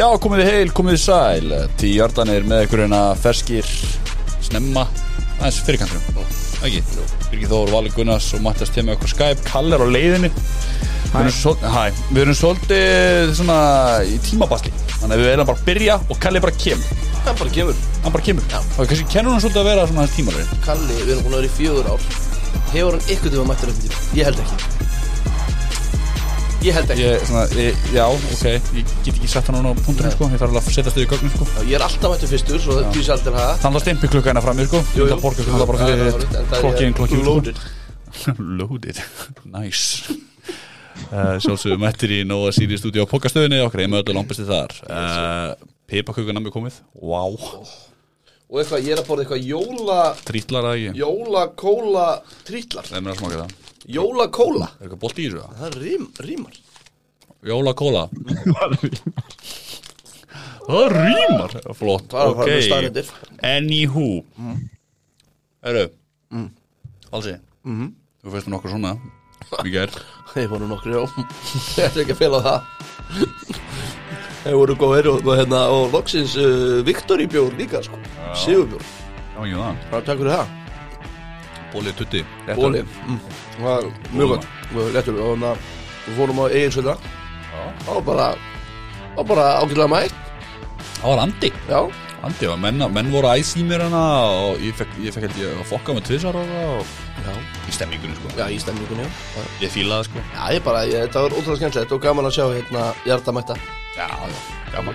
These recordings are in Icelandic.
Já, komið þið heil, komið þið sæl. Tí Jördanir með ykkur hérna ferskir Snemma, aðeins fyrirkanturum Ekki, Birgir Þór, Valur Gunnars og Mattias Temi okkur Skype. Kall er á leiðinni. Svol- Hæ, við erum svolítið svona í tímabasli. Þannig að við erum bara að byrja og Kalli bara kemur. Hann bara kemur. Hann bara kemur. Og kannski kennur hann svolítið að vera svona hans tímalegin Kalli, við erum búin að vera í fjögur ár. Hefur hann ykkur tíma mættur eftir tíma? Ég held ekki Ég held ekki. Ég, svona, ég, já, ok, ég get ekki sett hann núna á punkturinn sko, ég þarf alveg að setja stuði í gögnin sko. Já, Ég er alltaf mættur fyrstur, svo því sé aldrei hafa. Þannig að stimpi klukka hérna fram mér sko Jú, jú. Það borgar það bara fyrir það það klokkin, klokkin loaded. Loaded, nice. Uh, Sjálfsögum mættir í Nóa Siri stúdíu á pokastöðinni okkar ég með öllu langbesti þar. Uh, Pipakökun nammi komið, wow Og eitthvað, ég er að borða eitthvað jóla Trítlar að ekki, Jólakóla trítlar er Jólakóla. Er eitthvað bolt í þessu? Það? Það rím, rímar. Jólakóla. Það rýmar Flott, Það er að fara með ok staðreyndir. Anywho. Herru. Halsi. Þú veist nokkur svona Við ger Þeir voru nokkri já. Ég ætla ekki að fela það. Þeir voru góðir og, og, hérna, og loksins uh, Viktor í bjór líka sko. Sigurbjór. Já, ekki það. Hvað takk fyrir það? Bólið tutti. Bóli mm. Það var mjög gott. Mjög Léttur og þannig að við fórum á eigin söldra Það var bara Það var bara ágætlega mætt. Það var Andi. Já. Andi, og menn, menn voru æs í mér hana Og ég fekk, ég fekk held ég að fokka með tvisar og það og Já. Í stemmingunni sko. Já, í stemningunni já. Ég fílaði sko. Já, ég bara, ég, þetta var ótrúlega skemmtilegt og gaman að sjá hérna Hjarta mætta Já, já, gaman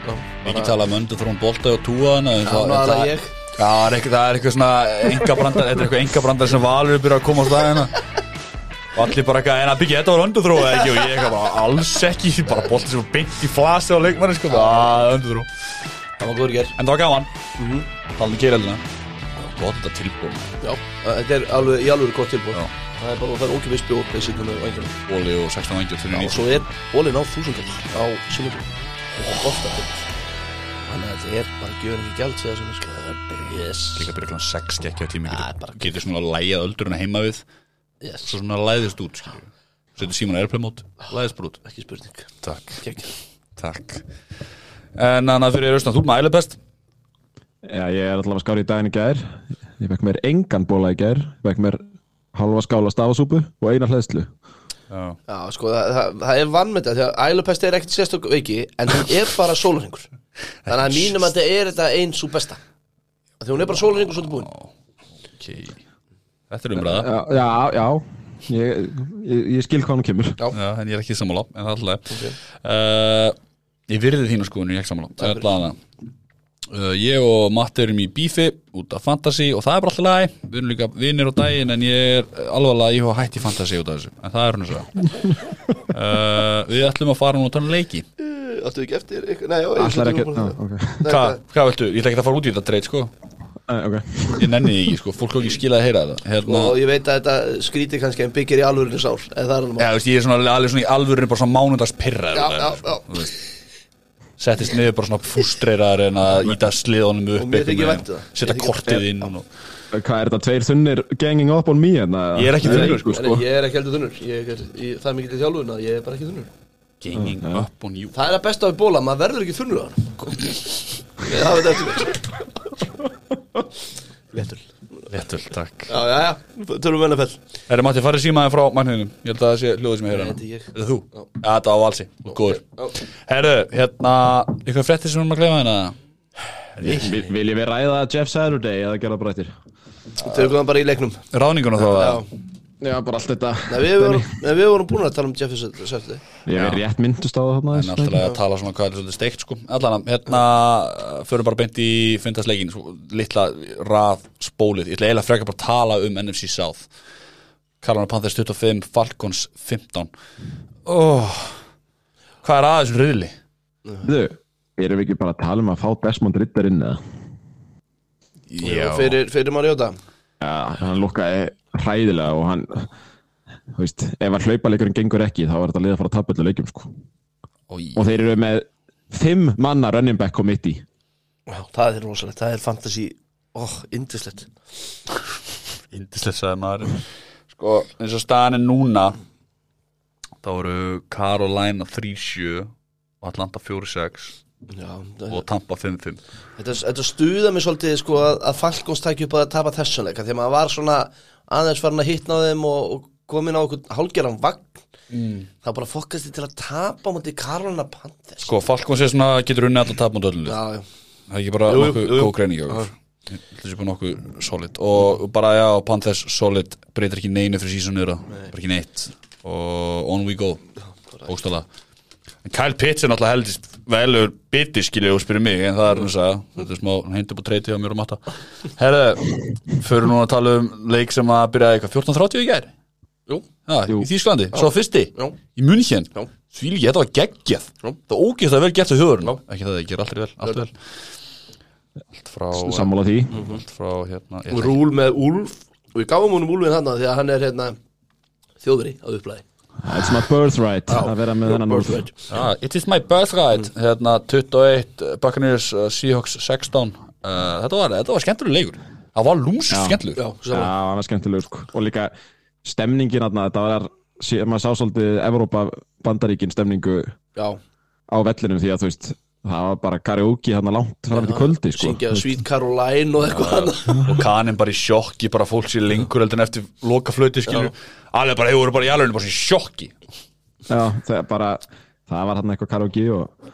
Ekki tala um öndu þrún bolta og túa hana en Já, það- er það það- ég. Já, það er eitthvað, það er eitthvað svona engabrandar, þetta er eitthvað engabrandar sem valur byrja að koma á staðina og allir bara eitthvað, en að byggja þetta var önduþró eða ekki? Og ég eitthvað bara alls ekki, bara bolti sem var beint í flasi á leikmanni sko, það er önduþró Það var góður ger en það var gaman, mm -hmm. talað um keiraldina gott þetta tilbúin, Já, þetta er alveg, í alveg gott tilbúð Já. Það er bara, það er ókipis bjór basically með vængjum bóli og 16 vangjur fyrir Já, og nýtt. svo er bólinn á þúsundall á sunnudum að tilbúð Þannig að þetta er bara gjöfum ekki gjald segja sem sko. Yes líka byrja kláðan 6 gekkja tími Já, bara- getur svona lægjað öldurinn heima við Yes. Svo svona læðist út, setur síman airplay mót, læðist bara út. Ekki spurning. Takk, takk. En annað fyrir austan, þú með ælupest Já, ég er allavega skári í daginn í gær. Ég fekk mér engan bóla í gær. Ég fekk mér halva skála stafasúpu og eina hlæðslu Já, Já, sko, það, það, það er vannmynda því að ælupest er ekkert sérstök veiki en hún er bara sólarhingur Þannig að mínum að þetta er þetta eins og besta. Því hún er bara sólarhingur svo til búin ok Þetta er umræða. Já, já, já. Ég, ég, ég skil hvað hann kemur. Já. Já, en ég er ekki sammála En það er alltaf Ok. uh, Ég virði þínu sko, en ég er ekki sammála. Það er allavega uh, Ég og Matti erum í bífi út af fantasy og það er bara alltaf lagi. Við erum líka vinnir á daginn en ég er alvarlega ég hafa hætt í fantasy út af þessu En það er hún svo uh, Við ætlum að fara nú að tala um leiki. Áttu ekki eftir? Nei, já, Allar ég- ekki okay. Hvað, viltu? Ég ætla ekki að fara út í þetta treyt sko okay. Ég nenni því ekki sko, fólk er ekki skilað að heyra þetta. Hérna, Og ég veit að þetta skrítir kannski en byggir í alvörinu Já, þú veist, ég er svona alveg svona í alvörinu bara svona já, já. Settist niður bara svona fústreiraðar en að íta sliðunum upp um. Setja þykir- kortið inn og... Hvað er þetta, tveir þunnir ganging up on me hérna? Ég er ekki þunnur, sko. Nei, Ég er ekki heldur þunnur. Það er mikið til þjálfun að ég er bara ekki þunnur. Ganging up on you. Það er að besta við bóla, maður verður ekki þunnur á hann Ég hafa þetta Léttul Léttul, takk. Já, já, já, tölum við NFL Herri Matti, farið símaðin frá mannheiminum Ég held að það sé hljóðið sem ég heyra Nei, hana. þetta er. Er það þú? Já, þetta á valsi, er góður. Herru, hérna, eitthvað fréttir sem við erum að gleyma hérna? Vil, Viljum við ræða Jeff Saturday eða gera bara eftir? Tökum það bara í leiknum. Ráðningunum þá Já, að Já, bara allt þetta. Nei, við vorum, nei, við vorum búin að tala um Jeffy Söldi Ég er rétt myndust á það þarna En alltaf að tala svona hvað er svolítið steikt sko. Allan, hérna, förum bara beint í fyndasleikin, svo, litla rað spólið, ég ætla eiginlega frekar bara að tala um NFC South. Carolina Panthers 25, Falcons 15 oh, Hvað er aðeins riðli? Þú, erum við ekki bara að tala um að fá Desmond Ritter inn eða? Fyrir, fyrir Mariota Já, hann lukkaði hræðilega og hann þú veist, ef að hlaupaleikurinn gengur ekki þá er þetta lið að fara að tapa öllu leikjum sko. Oi. og þeir eru með fimm manna running back committee það er rosalegt, það er fantasy. Oh, indislegt Indislegt sagði maður Sko, eins og staðan er núna þá eru Carolina 3-7 og Atlanta 4-6 Já, og Tampa 5-5 Þetta, þetta stuða mig svolítið sko að, að Falkons tækja upp að tapa þessum leika því að maður var svona aðeins farin að hitna á þeim og, og komin á okkur hálgeran vagn. Mm. það bara fokkast til að tapa mútið Karolina Panthers. Sko, Falkons er svona, getur unnið alltaf tap mot öllu Já, já, Það er ekki bara Jú, nokkuð góð greining Það er bara nokkuð solid. Og bara, já, Panthers solid breytir ekki neinu fyrir sísonið Bara ekki neitt. Og on we go. Óstala Kyle Pitts er náttúrulega heldist velur biti skilju og spyrir mig en það er þess að þetta er smá hendur på treyti á mér og matta. Herðu, fyrir núna að tala um leik sem að byrja eitthvað 14.30 í gær? Jú, Já, í Þýsklandi, svo fyrsti Já. í München, því líka þetta var geggjað. Já. það var ógeðslega vel gert á þjóðurinn ekki það, það gerir alltaf vel, allt vel. allt frá Sammála því. Allt frá hérna rúl með Úlf og við gáum húnum Úlfin þarna því að hann er hérna þjóðveri á upplæði It's my birthright að vera með þennan Birthright. Ah, it is my birthright. Hérna 21, Buccaneers uh, Seahawks 16 uh, þetta var, þetta var skemmtileg leikur. Það var lúms Já. skemmtileg Já, hann var skemmtilegur sko. og líka stemningin þarna, þetta var maður sá svolítið Evrópa bandaríkin stemningu Já, á vellinum því að þú veist það var bara karaoke þarna langt fram til kvöldi sko. syngja Sweet Caroline og eitthvað hann og kaninn bara í sjokki bara fólk sér lengur heldur en eftir loka flöti skilju alveg bara, hefur voru bara í alveg bara í sjokki. Já, það, er bara, það var hann eitthvað karaoke og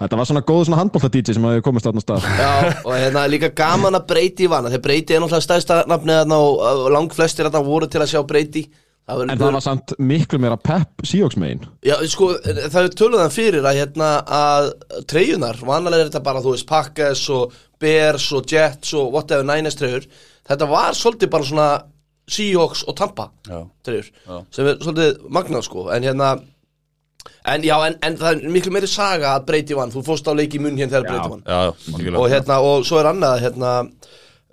þetta var svona góð svona handbólta-DJ sem hafi komist þarna á stað. Já, og hérna líka gaman að breyti í vana þegar breyti er náttúrulega stæðsta nafnið þarna og lang flestir þarna voru til að sjá breyti Það En það var samt miklu meira pepp síjóksmegin Já, sko, það er töluðan fyrir að hérna að treyjunar, vanalega er þetta bara, þú veist, Packers og Bears og Jets og whatever, Niners treyjur. Þetta var svolítið bara svona Seahawks og Tampa Já. treyjur Já. sem er svolítið magnað, sko, en hérna En já, en, en það er miklu meiri saga að breyti vann, þú fórst á leik í munn hérna þegar breyti vann. Já, já, og hérna, og svo er annað hérna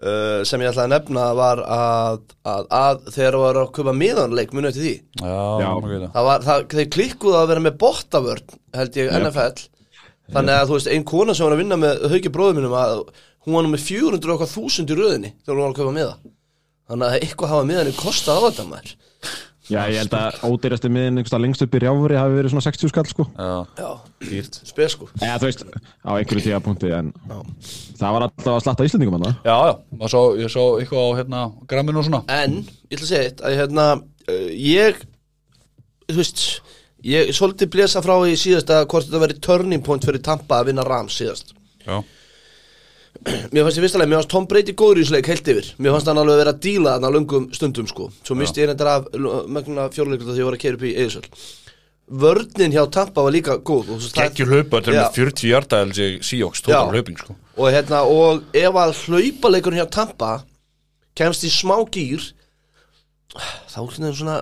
uh, sem ég ætlaði að nefna var að, að, að þegar var að köpa miðanleik munið til því? Já, Já. það. Var, það, þeir klikkuðu að vera með bottavörn held ég NFL þannig að þú veist, ein kona sem var að vinna með hauki bróðum minnum að hún var nú með 400 og eitthvað þúsund í röðinni þegar hún var að köpa miða. Þannig að eitthvað hafa miðanir kostað á þetta maður Já, ég held að ódýrasti miðin lengst upp í rjáfri hafi verið svona 60 skall sko. Já. já, dýrt. Spes sko. Eða þú veist, á einhverju tíapunkti en það var alltaf að slatta Íslendingum hann Já, já, maður sá, ég sá eitthvað á hérna gramminu og svona. En, ég ætla að segja eitt að hérna, ég þú veist ég svolítið blesa frá í síðast að hvort þetta verið turning point fyrir Tampa að vinna Rams síðast. Já, Mér fannst fyrsta leið, mér fannst Tom Brady góður í þessu leik heilt yfir. Mér fannst hann alveg vera að díla þarna löngum stundum sko. Svo misti ég reyndar af megna fjórleikur þegar ég var að keira upp í Eðisöld Vörnin hjá Tampa var líka góð geggjur hlaupa, þetta er með 40 hjarta ég síjóks, Já. hlauping sko. Og, hérna, og ef að hlaupaleikurinn hjá Tampa kemst í smá gýr þá er þetta svona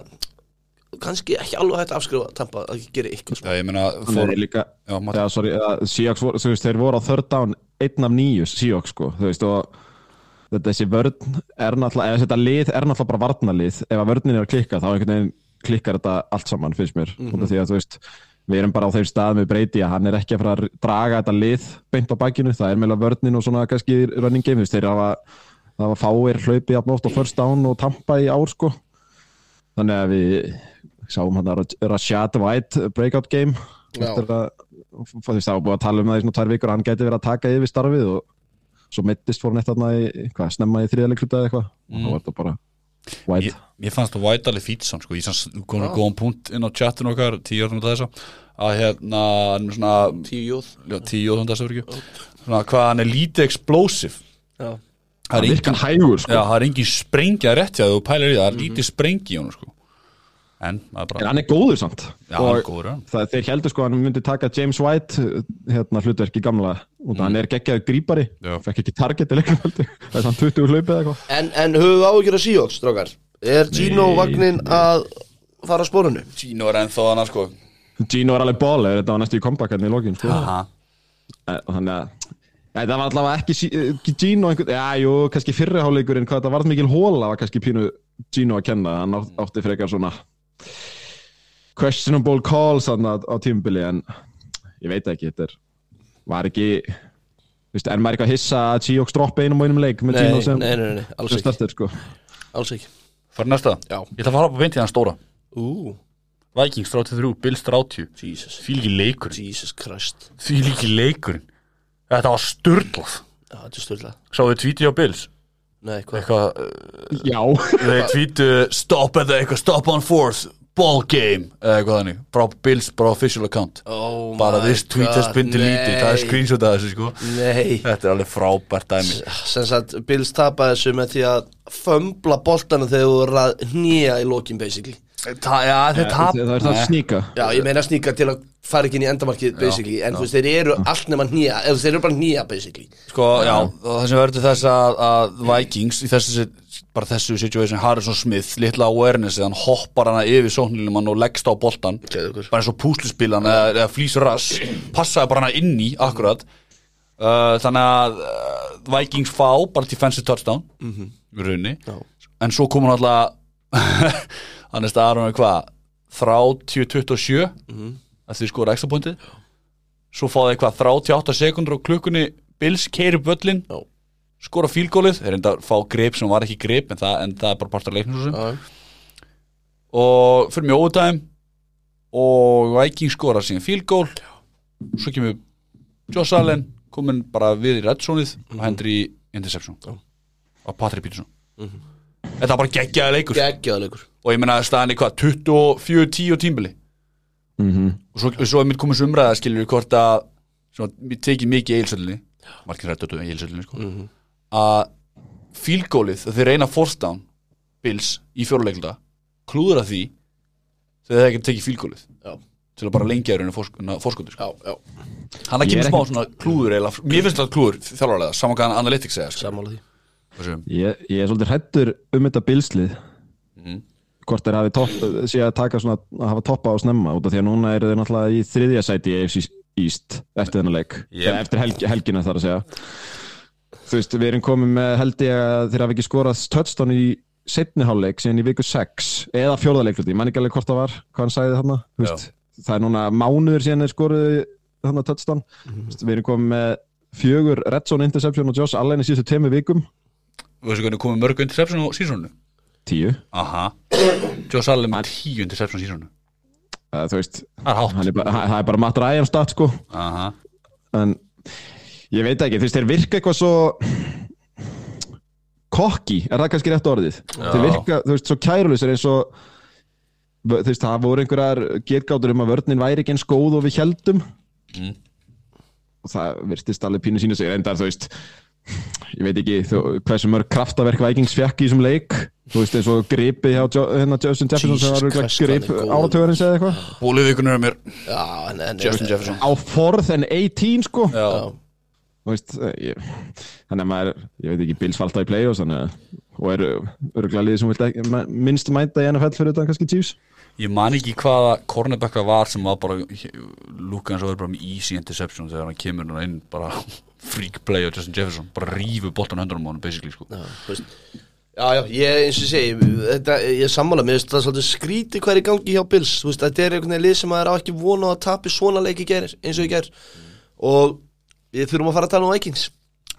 kannski ekki alveg hægt að afskrifa Tampa að gera eitthvað smá Já, ég meina, er líka já. Já, sorry, uh, Seahawks voru, þú veist, þeir voru á third down einn af nýju Seahawks, sko, þú veist, og þetta þessi vörn er náttúrulega, eða þetta lið er náttúrulega bara varnarlið, ef að vörnin er að klikka, þá einhvern veginn klikkar þetta allt saman, finnst mér, mm -hmm. því að, þú veist, við erum bara á þeim stað með breyti að hann er ekki að fara að draga þetta lið beint á bakinu, það er meðlega vörnin og svona kannski running game, þú veist, þeir hafa það var fáir hlaupið jafn oft á first down og tampa í ár, sko. Þannig að við sáum hann að Rashad White breakout game. Að það var búið að tala um það í svona tvær vikur að hann gæti verið að taka yfir starfið og svo mittist fór hann eitt þarna í hvað, snemma í þriðalegluta eða eitthvað. Og þá var þetta bara White. Ég, ég fannst það White alveg fýt sann sko, ég sanns komið ah. góðan punkt inn á chatinu okkar tíu orðum þetta þessa að hérna, er svona Tíu orðum þessa fyrir svona hvað hann er lítið explosive. Já, það er engin, hægur sko. Já, það er engin sprengja rétt hjá þú pælir í það, það er lítið sprengi í honum sko en en hann er góður samt já, er og góður það, þeir heldur sko að hann myndi taka James White hérna hlutverki gamla og mm. hann er geggjaður grípari fekk ekki target í leiknum heldur það er svona 20 hlaupið eða eitthvað En, en höfum við áhyggjur af Seahawks, strókar? Er Gino Nei. vagnin að fara að spórunu? Gino er ennþá hann sko Gino er alveg bóla, þetta var næstu í comeback hérna í lokin sko. Þannig að ja, það var allavega ekki eh, Gino einhvern, já, jú, kannski fyrri hálfleikurinn hvað þetta var mikil hóla var kannski pínu Gino að kenna, hann átt, átti frekar svona questionable calls á, á tímubili en ég veit ekki, þetta er var ekki Vist, er maður eitthvað að hissa að Seahawks droppa einum og einum leik með nei, sem, nei, nei, nei, alls sem ekki, starter sko. alls ekki. Fyrir næsta, Já. ég ætla að fara upp á í hann stóra. Ú, Vikings 33, Bills 30 Jesus, Því líki leikurinn. Jesus Christ. Því líki leikurinn. Þetta var sturdlað Já, þetta styrla Sáðu tvítið á Bills Nei, hvað? Eitthvað uh, Já. Þeir tvítu Stop eða eitthvað Stop on fourth Ball game Eða eitthvað þannig. Frá Bills bara official account. Oh Bara my this tweet has been deleted. Það er nei. screenshot af þessu sko. Nei. Þetta er alveg frábært dæmi. Sem sagt Bills tapa þessu með því að fömbla boltana þegar þú eru að hnýja í lokin basically Ta, Já þeir tap Það er það Nei. sníka. Já, ég meina sníka til að fara ekki inn í endamarkið basically, en þú veist, þeir eru allt nema hnýja eða þeir eru bara hnýja basically. Sko, já, það sem verður þess að, að Vikings í þessu, bara þessu situation Harrison Smith, litla awareness hann hoppar hana yfir sóknilumann og leggst á boltan bara eins og púsluspilan eða, eða flýsur rass. Passaði bara hana inn í, akkurat. Uh, þannig að uh, Vikings fá bara defensive touchdown mm -hmm. í rauninni, Já. en svo komur hann alltaf hann er staðar um hvað 30-27 að því skora extra pointið. Svo fá það eitthvað 38 sekundur á klukkunni Bills keiri böllin Já. skora fílgólið, þeir enda að fá grip sem var ekki grip en það, en það er bara partur af leiknum og fyrir mjög ódæm og Viking skora síðan fílgól svo kemur Josh Allen komin bara við í reddsónið og hendur í interception og Patrick Peterson. Þetta var bara geggjaði leikur. Geggjaðleikur og ég meina staðan í hvað 24-10 og tímbili Mhm. og svo, svo er mér komið svo umræða skilur við hvort að mér tekið mikið í eilsöllinni margir rættu í eilsöllinni sko, að fílgólið þeir reyna force down Bills í fjóruleikluta klúður að því þegar þeir ekki tekið fílgólið Já, til að bara lengja þér henni fórskotur sko. já, já, hann að kemur smá svona klúður eiginlega, mér finnst það klúður þjálfarlega, saman hvað analytics segja sko. Ég, ég er svolítið hrættur um þetta bilslið Mhm. Hvort þeir hafi topp, sé að taka svona að hafa toppa á snemma út af því að núna eru þeir náttúrulega í þriðja sæti í AFC East eftir þennan leik. Yep. Eftir helg, helgina þar að segja. Þú veist, við erum komið með held ég að þeir hafi ekki skorað touchdown í setni hálfleik síðan í viku 6 eða fjórðarleik, ég. Man ekki alveg hvort það var hvað hann sagði þarna það er núna mánuður síðan þeir skoruðu þarna touchdown. Þú veist, við erum komið með fjögur red zone interception og Josh Allen í síðustu temi vikum. Veistu hvernig komið mörg interception á sísónu tíu. Aha, Joe Salem með 10 interception á sísónu Uh, þú veist, það er hann er bara, hann- það er bara Matt Ryan stat sko. Aha, en ég veit ekki, þú veist, þeir virka eitthvað svo kokki, er það kannski rétt orðið? Þeir virka, þú veist, svo kærulisir eins og þú veist, það voru einhverjar getgátur um að vörnin væri ekki eins góð og við heldum Mm. og það virtist alveg pínu sínu sig endar, þú veist ég veit ekki þú, hversu mörg kraftaverk Vikings fekk í þessum leik. Þú veist, eins og gripi hjá Jo- hérna, Justin Jefferson sem var grip góður. áratögarins eða eitthvað. Bóliðvíkunur er mér. Já, en, en Justin Jefferson. Á fourth and 18 sko. Já, Þú veist, eh, ég, þannig að maður, ég veit ekki, Bills falta í play-offs þannig að, og eru örgulega liðið sem vilt ekki, minnst mænta í NFL fyrir þetta kannski Chiefs. Ég man ekki hvaða cornerbacka var sem var bara lúka eins og verður bara með easy interception þegar hann kemur hann inn bara freak play á Justin Jefferson bara rífu boltan höndunum á hann basically sko. Já, veist. Já, já, ég, eins og segi, þetta, ég sammála, mér finnst það svolítið skríti hvað er í gangi hjá Bills, þú veist, þetta er einhvern veginn lið sem maður á ekki vona að tapi svona leiki gerir, eins og ég ger, og við þurfum að fara að tala um Vikings.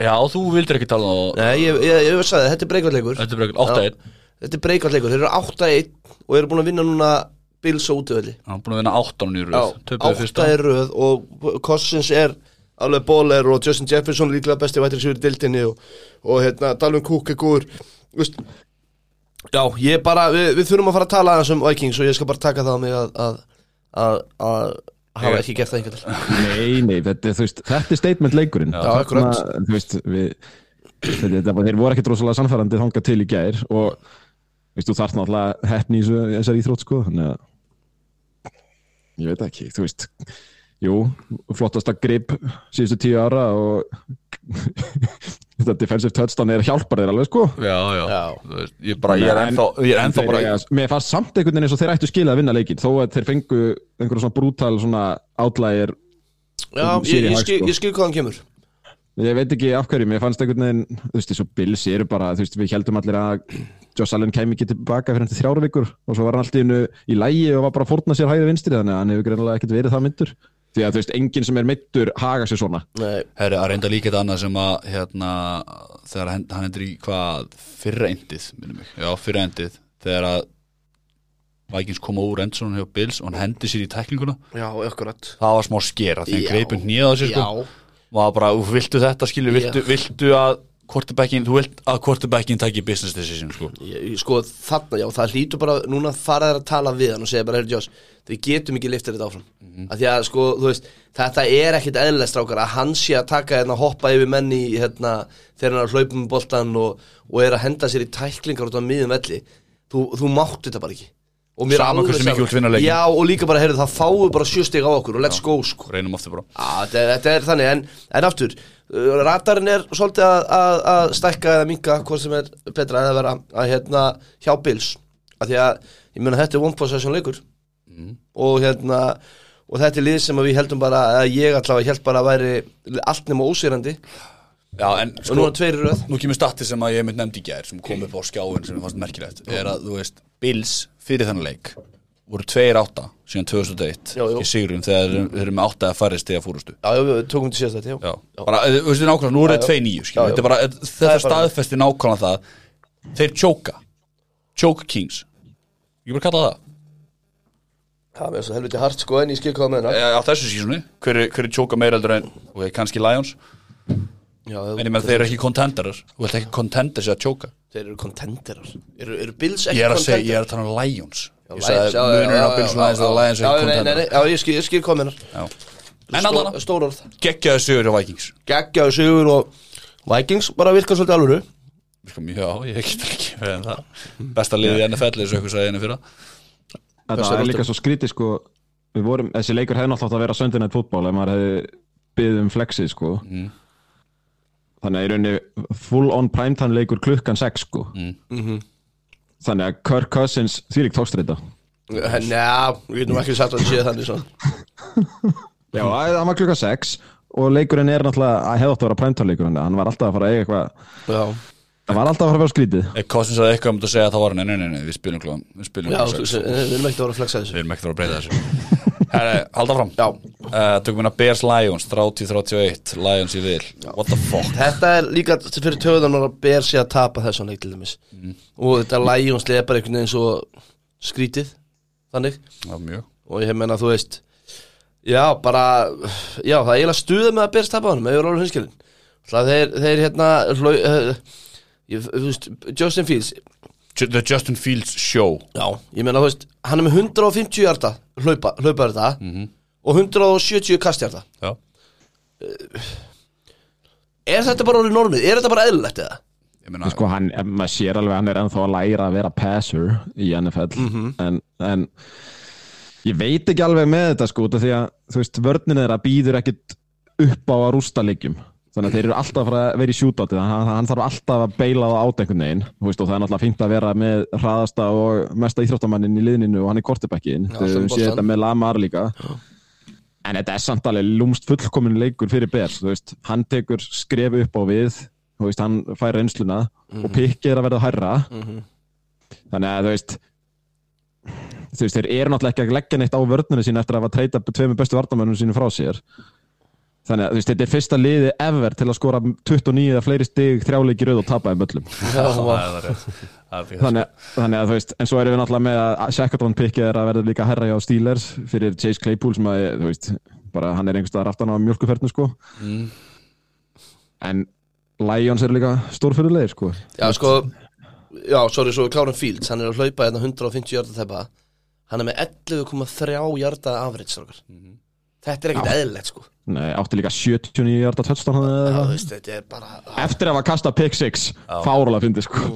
já, þú vildir ekki tala um Nei, ég, ég, ég, ég sagði, þetta er breykvartleikur, þetta er bara 8-1 þetta er breykvartleikur, þeir eru 8-1 og eru búin að vinna núna Bills á hann er búin að vinna 8 í Já, röð. Töpuðu 8 fyrsta er röð og Cousins er alveg bóler og Justin Jefferson líklega besti vætri sigur í dildinni og, og hérna, Dalvin Cook er góður, Já, ég bara, við, við þurfum að fara að tala aðeins um Vikings og ég skal bara taka það á mig að, að, að, að hafa ekki gert það einhvern veginn. Nei, nei, þetta, veist, þetta er statement leikurinn Já, akkurat. Þú veist, við þetta, þeir voru ekkert rosalega sannfærandi þangað til í gær og veist, þú þarf náttúrulega hefni í þessari íþrótt sko, þannig að ég veit ekki, þú veist jú, flottasta grip síðustu tíu ára og þetta defensive touchdown er hjálpar þeir alveg sko já, já, Já. Þú veist, ég bara, ég er En- ennþá ég er ennþá bara eiga- Mér fannst samt einhvern veginn eins og þeir ættu skilið að vinna leikin þó að þeir fengu einhverjum svona brútal svona outlier Já, Um, ég, ég, skil, sko. ég skil hvað hann kemur. Ég veit ekki af hverju, mér fannst einhvern veginn þú veist, þessu Bills eru bara, þú veist, við heldum allir að Josh Allen kæmi ekki tilbaka fyrir þrjára vikur og svo var hann alltaf í lægi og var bara að fórna sér hægri vinstri þannig að hann hefur því að þú veist, enginn sem er meittur haga sér svona. Nei, Herri, að reynda líka þetta annað sem að hérna, þegar hann, hann endur í hvað fyrra endið, minnum mig, já, fyrra endið þegar að Vikings koma úr Endsson hjá Bills og hann hendi sér í tæklinguna. Já, akkurat. Það var smá skera greipur nýða á sér sko. Já, var bara, "Úff, viltu þetta skilur, viltu, viltu að quarterbackin, þú vilt að quarterbackin taki business decision sko. Sko þarna, já, það hlýtur bara núna fara þær að tala við hann og segja bara, heyrðu Joss við getum ekki liftir þetta áfram. Mhm. af því að sko, þú veist, þetta er ekkit eðlilegt strákar að hann sé að taka hérna hoppa yfir menni hérna, þegar hann er að hlaupa um boltan og, og er að henda sér í tæklingar út á miðum velli. Þú, þú mátt þetta bara ekki. Og mér Sama alveg hversu mikið vinna leikinn. Já, og líka bara, heyrðu, það fáu bara sjöstig á okkur og let's go, sko. Reynum aftur bara. Já, þetta er þannig, en, en aftur uh, radarinn er svolítið að, að, að stækka eða minka hvort sem er betra en að vera að hérna hjá Bills. Af því að, ég meina þetta er one possession leikur. Og hérna og þetta er lið sem að við heldum bara að ég allavega held bara að væri allt nema ósýrandi. Já, en og nú sko, er tveir í röð. nú kemur stati sem að ég mynd nefndi í gær sem kom upp á skjáin sem ég fannst merkilegt er að, þú veist, Bills fyrir þennan leik voru 2-8 síðan 2001 Já, já. í sigurum þegar þeir eru með 8 að færist þegar fúrustu Já, já, við tókum til síðast þetta, bara, eh, þú veist, nákvæmlega, nú er Já, það já. 2-9 Já, skilur, já. þetta er bara, eh, þetta er staðfesti nákvæmlega það. Þeir choka choke kings. Ég bara kalla það. Það er svo helviti hart sko en ég skil hvað með hérna á þessu sísoni, hver, er- meira heldur en ok, kannski Lions, en ég með þeir eru ekki contenderar þú vilt ekki contender sér að choka þeir eru contenderar Eru, eru Bills ekki ég er að segja, contenderar? ég er að tala um Lions ég sagði munurinn á Bills Lions og Lions contender nei, Já, ég skil, ég skil Já. en allan, Stór orð. Geggjaðu sigur hjá Vikings. Geggjaðu sigur og Vikings bara virka svolítið alvöru. Virka mjög- já, ég get ekki með en það. Besta liðið í NFL eins og eitthvað sagði henni fyrra. Þetta Hversu er er líka svo skrítið sko. Við vorum, þessi leikur hefði náttúrulega átt að vera Sunday Night Football ef maður hefði byggðið um flexið sko. Mm. Þannig að í rauninni full on primetime leikur klukkan 6 sko. Mm. Þannig að Kirk Cousins því líkt tókstreita Njá, við getum ekki sagt að það sé þannig Já, það var klukkan 6 og leikurinn er náttúrulega að hefði átt að vera primetime leikur hann var alltaf að fara að eiga eitthvað Já, Það var alltaf að fara að vera skrítið. Ef Cousins hafði eitthvað um að segja það var nei, nei, nei, nei, við spilum klúan við spilum já klúan við erum ekki að vera að flexa þessu. Við erum ekkert að vera að breyta þessu Herre, halda fram uh, Tökum við Bears Lions, 30-31 Lions í vil, what the fuck? Þetta er líka fyrir töðunar að ber sig að tapa þessu leik til dæmis. Og þetta Lions er bara einhvern veginn svo skrítið þannig. Já, mjög. Og ég meina þú veist já bara já það er eiginlega stuðið með að berst tapa ég er alveg hinskilin það þeir, þeir hérna hlau, uh, ég, þú veist, Justin Fields. The Justin Fields Show. Já ég meina þú veist hann er með 150 hjarta hlaupa, hlaupa þetta og 170 kasthjarta Já, er þetta bara orðið normið, er þetta bara eðlilegt eða? ég meina Sko hann, maður sér alveg hann er ennþá að læra að vera passer í NFL en, en ég veit ekki alveg með þetta sko út af því að þú veist, vörnin þeirra býður ekkit upp á að rústa leikjum þannig að þeir eru alltaf að að vera í shootoutið hann, hann þarf alltaf að beila þú veist, og það er náttúrulega fínt að vera með hraðasta og mesta íþróttamannin í liðninu og hann er kortebackin, Já, þú sem sé boltann. þetta með Lamar líka. En þetta er samt alveg lúmst fullkomin leikur fyrir veist, hann tekur skref upp á við, veist, hann fær reynsluna og pikki er að verða hærra. Þannig að þú veist þeir eru náttúrulega ekki að leggja neitt á vörnunu sín eftir að hafa treyta tveimur bestu vartamönnum sínum frá sér þannig að þú veist, þetta er fyrsta liði ever til að skora 29 eða fleiri stig þrjáleiki rauð og tapa þeim öllum Já, það er það rétt. Það er því það þannig, þannig að þú veist, en svo erum við náttúrulega með að Shackleton pikki er að verða líka herra hjá Steelers fyrir Chase Claypool sem að, þú veist bara hann er einhverstaðar aftan á mjölkuferðinu sko Mm. en Lions eru líka stórfyrirlegir sko Já, sko Já, sorry, svo er klárum Fields Hann er að hlaupa hérna 150 hjarta þeppa Hann er með 11,3 hjarta average strákar. Þetta er ekkert eðlilegt, sko. Nei, átti líka 79 hjarta eða Já, þú veist, þetta er bara eftir að hafa kastað pick 6 fárulega fyndi sko.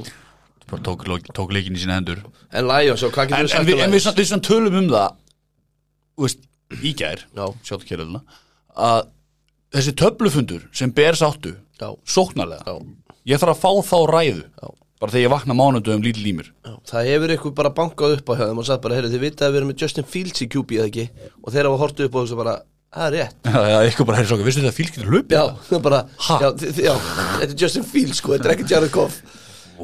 Bara tók, tók leikin í sína hendur. En Lions, og hvað En, getur við en, sagt við, um en við, Lions? samt- við samt tölum um það Þú veist, í gær Já. Sjáttu kérluna Að þessi töflufundur sem ber sáttu Já, Sóknarlega já, Ég þarf að fá þá ræðu. Já. Bara þegar ég vakna mánudum lítil í mér já Það hefur ykkur bara bankað upp á hjá þeim og sagt bara, heyrðu, þið vitað að við erum með Justin Fields í QB eða ekki og þeir hafa hortu upp og þessu bara, það er rétt Já, já, eitthvað bara, herri svo, veistu þetta fíl getur hlupið? Já, það er bara, Ha? já, þi- já, þetta er Justin Fields, sko, þetta er ekki Jared Goff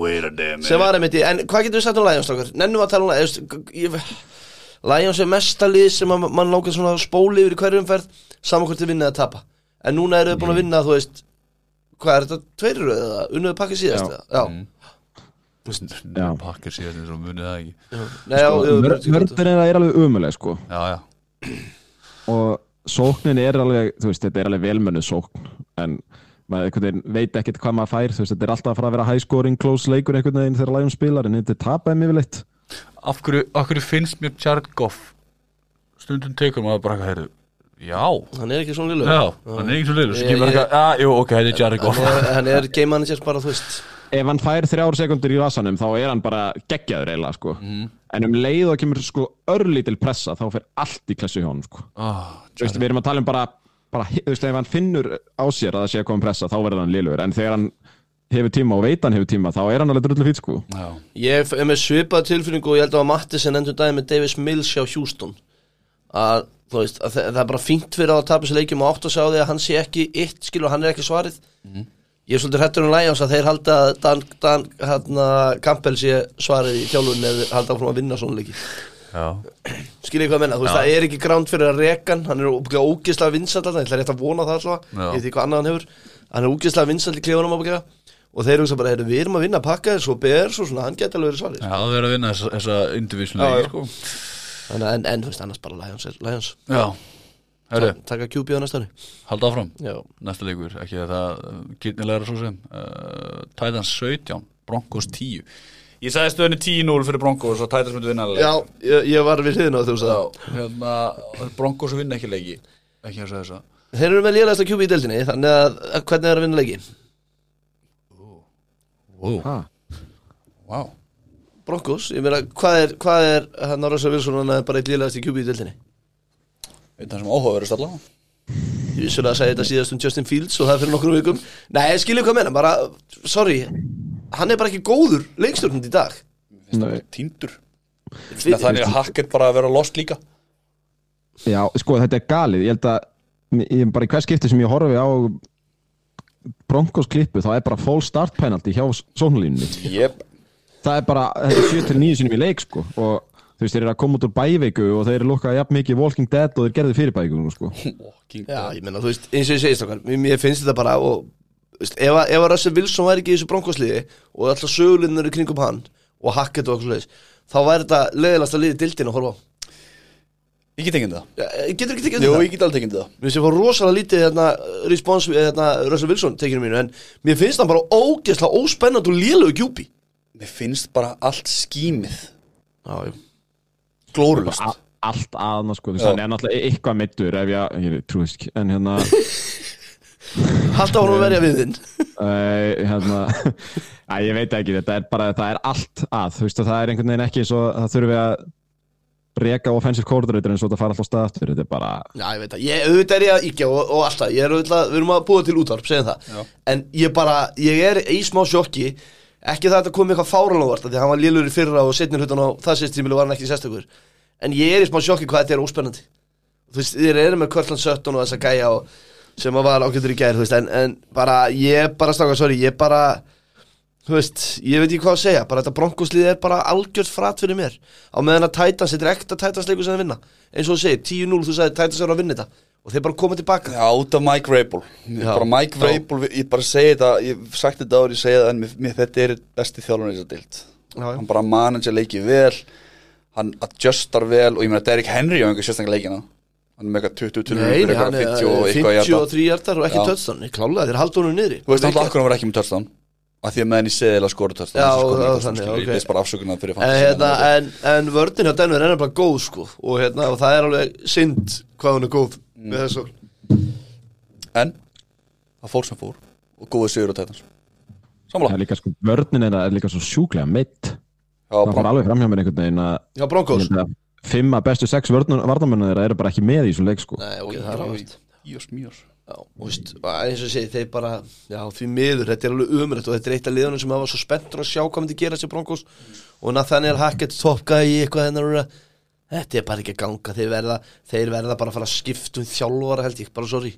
Wait a damn sem var einmitt í, en hvað getur við sagt um Lions strákar? Nennum að tala um Lions ég, Lions er mesta lið sem að mann langar svona að spóli yfir í hverju umferð saman hvort þið vinna eða tapa en núna eru þið búin að vinna, þú veist hvað er þetta, tveir röð eða unnuðu pakki síðast Já. eða? já, Já. Pakkir síðan eins og munið það ekki. Já, Vörðin er alveg umuleg sko. Já, já, og sóknin er alveg, þú veist, þetta er alveg velmönnuð sókn en maður veit ekkert hvað maður fær, þú veist, þetta er alltaf að fara að vera high scoring, close leikur einhvern veginn þegar Lions spilar en þetta tapaði mjög vel eitt af hverju, af hverju finnst mér Jared Goff stundum tekur maður bara eitthvað, heyrðu, já. Hann er ekki svona liður já, hann er ekki svo liður, er er, hann er game manager bara, þú veist ef hann fær þrjár sekundur í vasanum þá er hann bara geggjaður eiginlega sko. en um leið og kemur sko örlítil pressa þá fer allt í klessu hann sko. oh, við erum að tala um bara, bara veist, ef hann finnur á sér að það sé að koma pressa þá verður hann liðlugur, en þegar hann hefur tíma og veit hann hefur tíma, þá er hann alveg drullu fýt sko. já, Ég er með svipað tilfinningu og ég held að Mattisson endur daginn með Davis Mills hjá Houston. Að, að það er bara fínt fyrir á að tapa sér leikjum og átt að sjá því að hann sé ekki eitt, skilur, hann er ekki svarið Ég er svolítið hrættur um Lions að þeir halda að Dan, Dan hana, Campbell sé svarið í þjálfun eða halda áfram að vinna svona leiki. Já, Skiljið hvað að menna, þú veist, það er ekki gránt fyrir að rekan, hann er ógeðslega vinsall alltaf, ég ætla rétt að vona það Já. ég veit ekki hvað annað hann hefur. Hann er ógeðslega vinsall í klefunum ábyggja og þeir eru bara, heyrðu, við erum að vinna pakka svo ber, svo svona, hann geti alveg verið svarið. Já, það verður að vinna þessa, já. sko. Þannig, að- en, en, er- herru, taka QB á næsta ári halda áfram Já, næsta leikur, ekki að það kýrnilegra svo sem uh, Titans 17, Broncos 10 ég sagði stöðunni 10-0 fyrir Broncos og Titans myndi vinna alveg Já ég, ég var við hliðina á þú sagði hérna, Broncos vinna ekki leiki ekki að segja þess að Þeir eru með lélægasta QB í deildinni, þannig að, að hvernig er að vinna leiki? wow. ha. wow. Broncos, ég meina, hvað er, hvað er hann á Russell Wilson, hann er bara eitt lélægasti QB í deildinni? Einn af sem áhugaverðist allavega. Ég vissulega að segja þetta síðast um Justin Fields og það er fyrir nokkrum vikum. Nei, ég skilja hvað meina, bara, sorry Hann er bara ekki góður leikstjórnund í dag. Nei. týndur. Þannig að Hackett bara að vera lost líka. Já, sko, þetta er galið. Ég held að ég, bara í hvers skipti sem ég horfi á Broncos klippu þá er bara full start penalty hjá sóknulínunni yep. það er bara, þetta er 7-9 sinum í leik sko og þú veist, þeir eru að koma út úr bæveiku og þeir eru lukkað jafn mikið Walking Dead og þeir gerði fyrir bæveiku sko. Já, ég meina, þú veist, eins og ég segist okkar Mér mér finnst þetta bara og, þú veist, ef, að- ef að Russell Wilson væri ekki í þessu bronkosliði og alltaf sögulinnur í kringum hann og Hackett og okkur leiðis þá væri þetta leiðilegast að liði dildin að horfa á. Ég get ekki það Já, Ég getur ekki tekið Jú, þetta? ég get alveg ekki það Mér finnst ég fór rosalega lítið hérna, respons við hérna, Russell Wilson tekinu mínu en mér finnst hann bara ógeðslega óspennand og lélögu kjúpi mér finnst bara allt skýmið Já, já glórulust allt aðna sko, hann er náttúrulega eitthvað meittur ef ég, ég trúi þess ekki en hérna, Halda hann að verja við þinn. Uh, hérna að ég veit ekki, þetta er bara það er allt að, þú veist, og það er einhvern veginn ekki svo það þurfi að reka offensive coordinator eins og þetta fara alltaf stað aftur, þetta er bara Já, ég veit það, ég, auðvitað er ég að íkja og, og alltaf, ég er auðvitað, við erum að búa til útvarp, segjum það. Já. En ég bara, ég er í smá sjokki Ekki það að þetta kom eitthvað fáranlóvart Því hann var lélur í fyrra og setnir hlutan á það sérst var hann ekki sérstakur. En ég er í smá sjokki hvað þetta er óspennandi. Þú veist, þið eru með Körtland 17 og þessa gæja og, sem var ákveður í gær, þú veist En, en bara, ég bara stráka, sorry, ég bara Þú veist, ég veit ekki hvað að segja Bara þetta bronkoslið er bara algjört frat fyrir mér. Á meðan að Titans, þetta er ekta Titans leikur sem þeir vinna. Eins og þú segir, 10-0, þú sagði Titans eru að vinna þetta Og þeir bara koma tilbaka. Já, út af Mike Vrabel. Mike. Vrabel, ég bara segi þetta ég sagt þetta áður, ég segi það en mér, mér, þetta er besti þjálfur í þess að dild hann bara manager leikið vel hann adjustar vel og ég meina Derrick Henry á einhver sérstaklega leikina. Hann er með eitthvað 20 til Nei, nei, hann er 50 og eitthvað hjarta 53 hjartar og ekki Já. tötstan Klálega, þeir halda honum niðri. Þú veist hann akkur hann var ekki með touchdown. Af því að meðan ég segi eða skora ok. ég veist bara afsökunar fyrir En, hérna, menn, en, en vördin hjá Denver er nefnilega góð sko. Og, hérna, og það er alveg synd hvað hún er góð Mm. með þessu en það fór sem fór og góði sigur á Titans. Það sammála er líka sko, vörnin er, er líka svo sjúklega meitt Já, það fór bara- alveg framhjá mér einhvern veginn að fimm að bestu sex varnamönnu þeirra eru bara ekki með í þessum leik sko. Nei, ok, það er alveg Mjög smjör þeir bara Já, því miður, þetta er alveg umrætt og þetta er eitt af liðunum sem hafa svo spenntur að sjá hvað myndi gera sér Broncos. Og Nathaniel Hackett, top guy í eitthvað hennar Þetta er bara ekki að ganga þeir verða, þeir verða bara að fara að skipta um þjálfara held ég, bara sorry.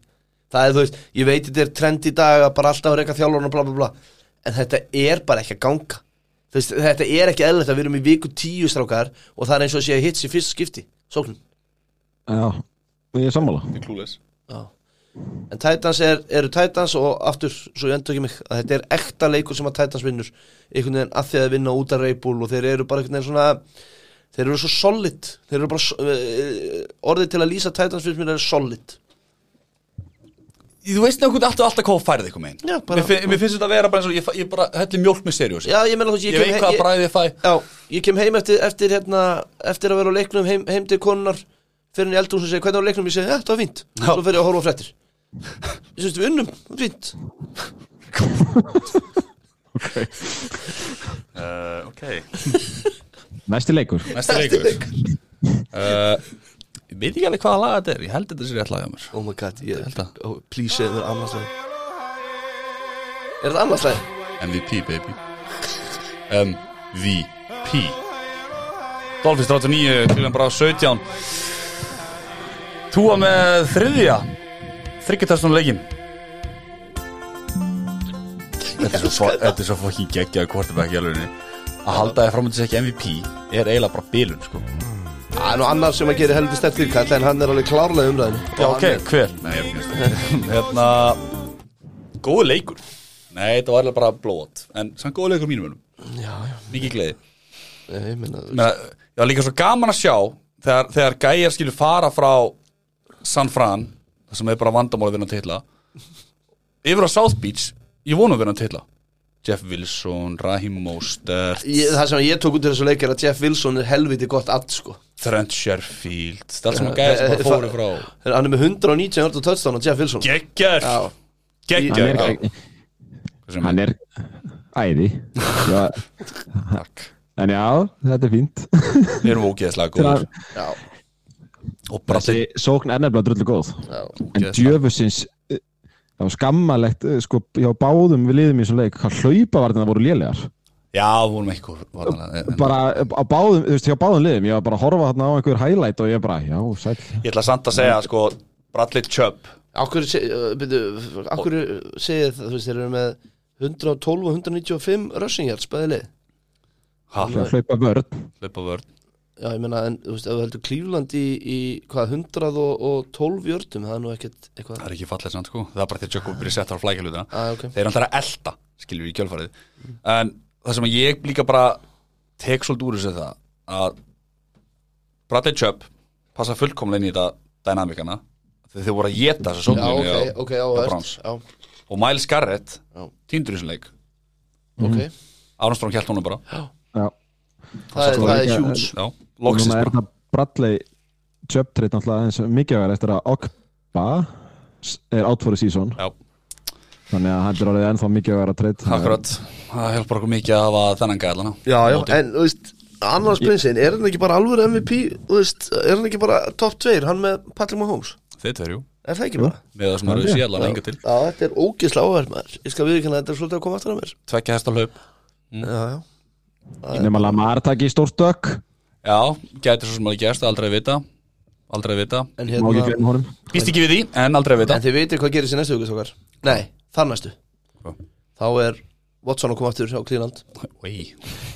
Það er þú veist, ég veit þetta er trend í dag að bara alltaf reyka þjálfarna bla bla bla. En þetta er bara ekki að ganga. Veist, þetta er ekki eðlilegt að við erum í viku tíu strákar og það er eins og að sé að hits í fyrsta skipti. Sóknum já, ég er sammála. Já. en Titans er, eru Titans og aftur, svo ég endur ekki mig að þetta er ekta leikur sem að Titans vinnur. Einhvern veginn að því að vinna út af Reybúl og þeir eru bara einhvern veginn svona þeir eru svo solid. Þeir eru bara, so- eh, orðið til að lýsa Titans finnst mér er solid. Þú veist náttúrulega alltaf, alltaf hvað færið ykkur megin Já, bara- mér, mér finnst þetta að vera bara eins og ég, ég bara helli mjólk með seriós Já, ég meina þú veist, Ég, ég, veit kem, hvað he- ég, fæ. Já, ég kem heim eftir, eftir, hérna, eftir að vera á leiknum heim, heim til konunar fyrir henni eldhús og segja hvernig á leiknum? Ég segi, ja, það var fínt. Já. svo fer ég að horfa á fréttir. Ég syns við unnum, það var fínt uh, Ok Næsti leikur. Næsti leikur. uh, Ég veit ekki alveg hvaða lag þetta er. Ég held þetta sér rétt lag hjá mér. Oh my god, ég held það. oh, Please segðu mér annars leið Er þetta annars leið? MVP baby. MVP Dolphins 39 Kvílan bara 17 Túa með þriðja. Þryggjartastunum leikin Þetta er svo, fo- þetta er svo fokkin geggjaði quarterback í alvegni Að halda þið framöndir ekki MVP Er eiginlega bara bilun sko. Það er nú annar sem að gera heldur stert fyrir kall en hann er alveg klárlega umræðinu Já ok, hver? Nei, ég er ekki veist Hérna Góðu leikur. Nei, þetta var eiginlega bara blót En samt góðu leikur mínum önum. Já, já, Mikið gleði. Ég Meina, ég var líka svo gaman að sjá þegar, þegar gæjar skilur fara frá San Fran það sem er bara vandamál að vinna titla yfir á South Beach ég vonu að vinna titla Jeff Wilson, Raheem Mostert. Ég, Það sem ég tók út í þessu leik er að Jeff Wilson er helviti gott add sko. Trent Sherfield það er allt sem að gæjar sem bara fóru frá. Hann er með 119 hörð og touchdown á Jeff Wilson. Geggjör, geggjör er, hann er æði. Takk. En já, þetta er fínt. Við erum ógeðslega góður já, og bara Þessi sókn er nefnilega drullu góð. Já En djöfusins eh, Það var skammalegt eh, sko, hjá báðum við liðum í svo leik hvað hlaupavarnir voru lélegar. Já, við vorum en- bara eh, á báðum, þú veist, hjá báðum liðum ég var bara að horfa þarna á einhver highlight og ég bara, já, sæl ég ætla samt að segja sko Bradley Chubb. Akkur, byrju, akkur segið það, þú veist, þeir eru með 112 og 195 rössingar spæði lið? Ha, hlaupa vörn. Hlaupa vörn Já, ég meina, en þú veist, ef þú heldur Klífland í, í hvað, 112 jördum, það er nú ekkert eitthvað það er ekki fallið samt sko. Það er bara því að Jacob byrja sett á flækjalutina ah, ok. Þeir eru alltaf að elda skiljum við í kjölfarið. En það sem að ég líka bara tek svolítið úr þessu það að Bradley Chubb passa fullkomlega inn í þetta dynamikana þegar þau voru að geta þessu Já, sókninu ok, á- ok, á áhört Browns. Já, og Miles Garrett Já. týndur í þessum leik. Ok. Armstrong hjælt honum bara. Já. Það er, er og núna er bara það Bradley treyt náttúrulega eins mikilvægur eftir að Ogba er for the season. Já, þannig að hann er orðið ennþá mikilvægur að treyt akkurat. Það hjálpar okkur mikið að hafa þennan gæðlana Já, já, en, þú veist, annars prinsinn, er hann ekki bara alvöru MVP, þú veist, er hann ekki bara top 2, hann með Patrick Mahomes? Þeir tverju Er það ekki bara? með það sem eru síðan enga til. Já, þetta er ógislega áhverð maður. Ég skal viðkynna að þetta er svolítið að koma aftur á mér. Tvekja hesta hlaup. Já, já nema Lamar taki stórt dökk já, gæti svo sem alveg gerst, aldrei að vita. Aldrei að vita. En hérna, býst ekki við því, en aldrei að vita. En þið veitir hvað gerist í næstu viku okkar Nei, þar næstu? Þá er Watson að koma aftur á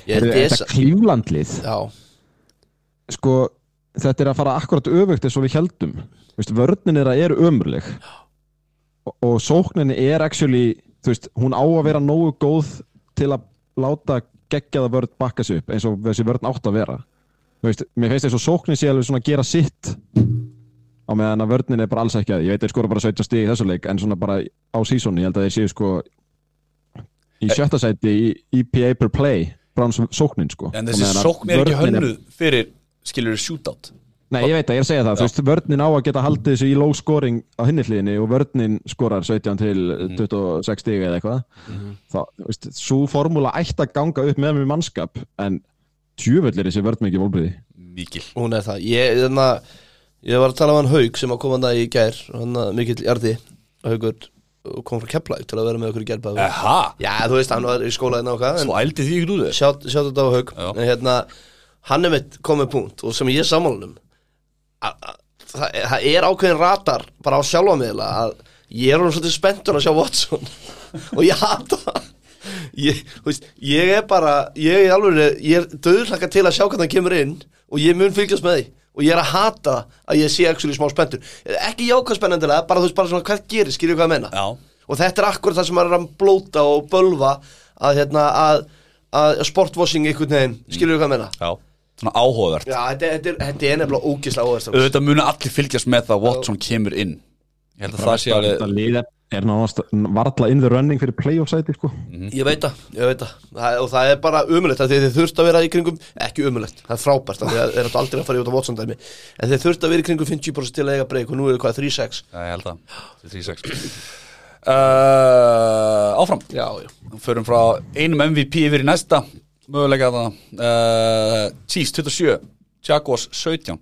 er þetta desa klíflandlið Já, sko, þetta er að fara akkurat öfugt eins og við heldum veist, vörnin þeirra er ömurleg. Og, og sókninni er actually, þú veist, hún á að vera nógu góð til að láta geggjaða vörn bakka sig upp eins og þessi vörn átt að vera. Veist, mér finnst þess að sóknin sé alveg svona að gera sitt á meðan að vörnin er bara alls ekki að ég veit þeir skora bara 17 stig í þessu leik en svona bara á sísoni, ég held að þeir séu sko í sjötta sæti í EPA per play Browns sóknin sko. En þessi sókn er ekki hönnuð fyrir skilur shootout Nei, ég veit að ég er að segja það, Já. þú veist, vörnin á að geta haldið þessu í low scoring á hinni hliðinni og vörnin skorar 17 til 26 stig eða eitthvað. Þá, þú veist, svo formúla ætti að ganga upp með mér mannskap en tjúvöllir þessi vörn mikið volbriði mikil. Hún er það. Ég, þannig að Ég var að tala um hann Haug sem að koma hann það í gær Hann að mikill jarði Haugur kom frá Keflæk til að vera með okkur í Aha, Já, þú veist, hann var í skólaðin þetta á hérna, hann það, það er ákveðin ratar Bara á sjálfa miðla Að ég er hann svolítið spenntur að sjá Watson. Og ég hata það Ég, veist, ég er bara Ég er alveg Ég er döðlaka til að sjá hvernig hann kemur inn Og ég mun fylgjast með því. Og ég er að hata að ég sé actually smá spenntur. Ekki jákvæð spennendilega, bara þú veist bara svona hvað gerir, skilju hvað ég menna Já, og þetta er akkur það sem er að blóta og bölva að, hérna, að, að sportwashing einhvern veginn, skilju hvað ég menna já, svona áhugavert. Já, þetta, þetta, er, þetta er nefnilega ógislega óverst Auðvitað munu allir fylgjast með það Watson kemur inn. Ég held að það sé alveg Þetta lið er- er náttúrulega varla in the running fyrir playoff sæti sko. Ég veit það, ég veit það. Það- og það er bara umulegt að þið þurft að vera í kringum ekki umulegt, það er frábært það er aldrei að fara í út á Watson dæmi. En þið þurft að vera í kringum 50% til að eiga breyk og nú er hvað 3-6 Já, ég held að Þetta er 3-6 uh, Áfram. Já, já. Förum frá einum MVP yfir í næsta Mögulega það uh, Chiefs 27 Jaguars 17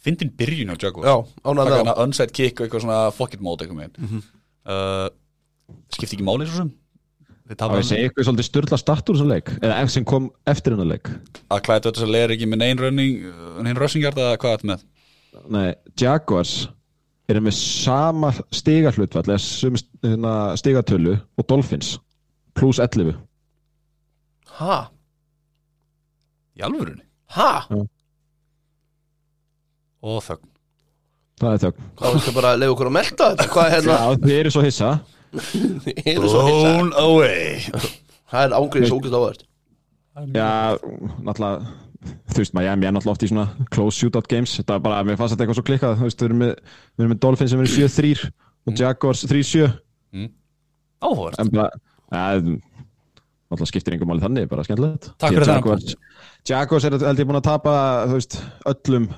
Fyndin byrjun á Jaguars. Þá. hana onside kick og eitthvað svona fuck it mode eitthvað með mm uh, Skipti ekki máli svo sem Það tapa ég segi eitthvað svolítið styrla startur sem leik eða sem kom eftir hennar leik. Að klæða þetta sem leir ekki með neinn running neinn rushing yard eða hvað er þetta með? Nei, Jaguars eru með sama stigahlutfall eða sömu hérna, stigatölu og Dolphins plus 11 Ha? Í alvörunni? Ha? Og þögn. Það er þögn. Hvað veistu bara leiða okkur að melta þetta? Hvað er hérna? Já, þið eru svo hissa. Þið eru svo hissa. Blown away. Það er ángriðis ógislega óverst Já, náttúrulega Þú veist, Miami er náttúrulega oft í svona close shootout games. Þetta er bara, mér fannst þetta eitthvað svo klikkað Þú veist, við erum með, við erum með Dolphins sem eru 7-3 og Jaguars 3-7 Áhugavert. En bara, ja, náttúrulega skiptir einhver máli þannig, bara skemmtilegt. Takk fyrir að þennan Jaguars, er held ég búin að tapa, veist, öllum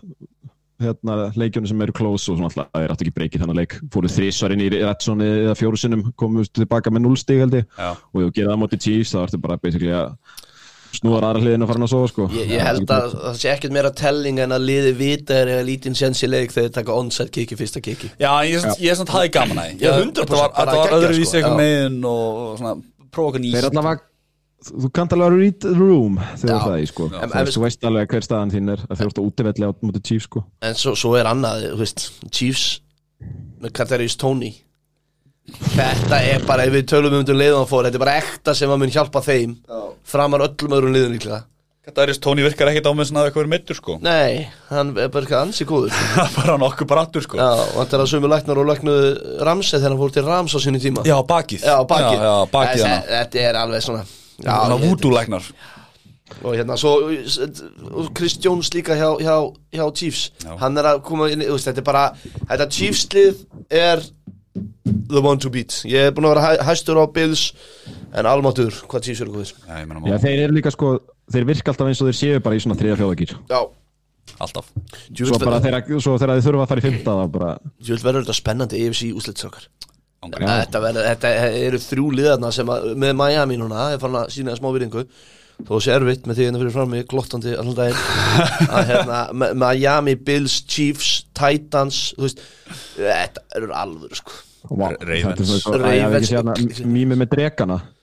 hérna, leikjunum sem eru close og svona alltaf, það er aftur ekki breykið þannig leik. Fóru þrísvar inn í Redssoni eða fjóru sinnum komu tilbaka með 0 stig held ég. Já. og þú gera það á móti Chiefs þá ertu bara basically að snúðar aðra hliðin og fara að sofa sko. Ég, ég held að það sé ekkert meira telling en að liði vita er eða lítinn séns í leik þegar þið taka onside kiki, fyrsta kiki Já, ég, er samt hafði gaman að því. Já, Ég- 100% Þetta var, var öðruvísi sko, eitthvað já. megin og svona prófa okkur nýst þeir allavega þú kannt alveg að read the room þegar Já. það í sko. Þú, veist, alveg hver staðan þín er að þeir eru útivelli á móti Chiefs sko. En svo, svo er annað, þú veist Chiefs með Kadarius Tony Þetta er bara, ef við tölum um þetta leiðan fór Þetta er bara ekta sem að mun hjálpa þeim Framar öllum öðrum liðum líklega. Er Tóni virkar ekkert á með svona að eitthvað er meittur sko. Nei, hann er bara eitthvað ansi góður. Sko. Það er bara nokkuð brattur sko. Já, og þetta er að sömu læknar og læknuðu Ramsey þegar hann fór til Rams á sinni tíma. Já, bakið. Já, bakið. Já, já bakið Þetta er alveg svona Ég- vúdúlæknar og hérna svo Jones líka hjá, hjá, hjá Chiefs. Já. hann er að koma inn, þú veist, þetta er bara þetta Chiefs lið er the one to beat. Ég er búin að vera hæ, hæstur á Bills en almáttur hvað Chiefs eru góðir. Já, ég þeir eru líka sko, þeir virka alltaf eins og þeir séu bara í svona þriða fjóðagýr já, Alltaf. Svo bara þegar, svo þegar þið þurfa að fara í fymta bara, Jöld verður þetta spennandi EFC úslitsökar Ángrið. Þetta, verður, þetta eru þrjú liðarna sem að, með Miami núna er fann að sína smá virðingu. Þó sé erfitt með því hérna fyrir fram mig glottandi allan daginn. Að hérna Miami, Bills, Chiefs, Titans þú veist, þetta eru alvöru sko. Wow, Ravens. er ég Ravens. mými með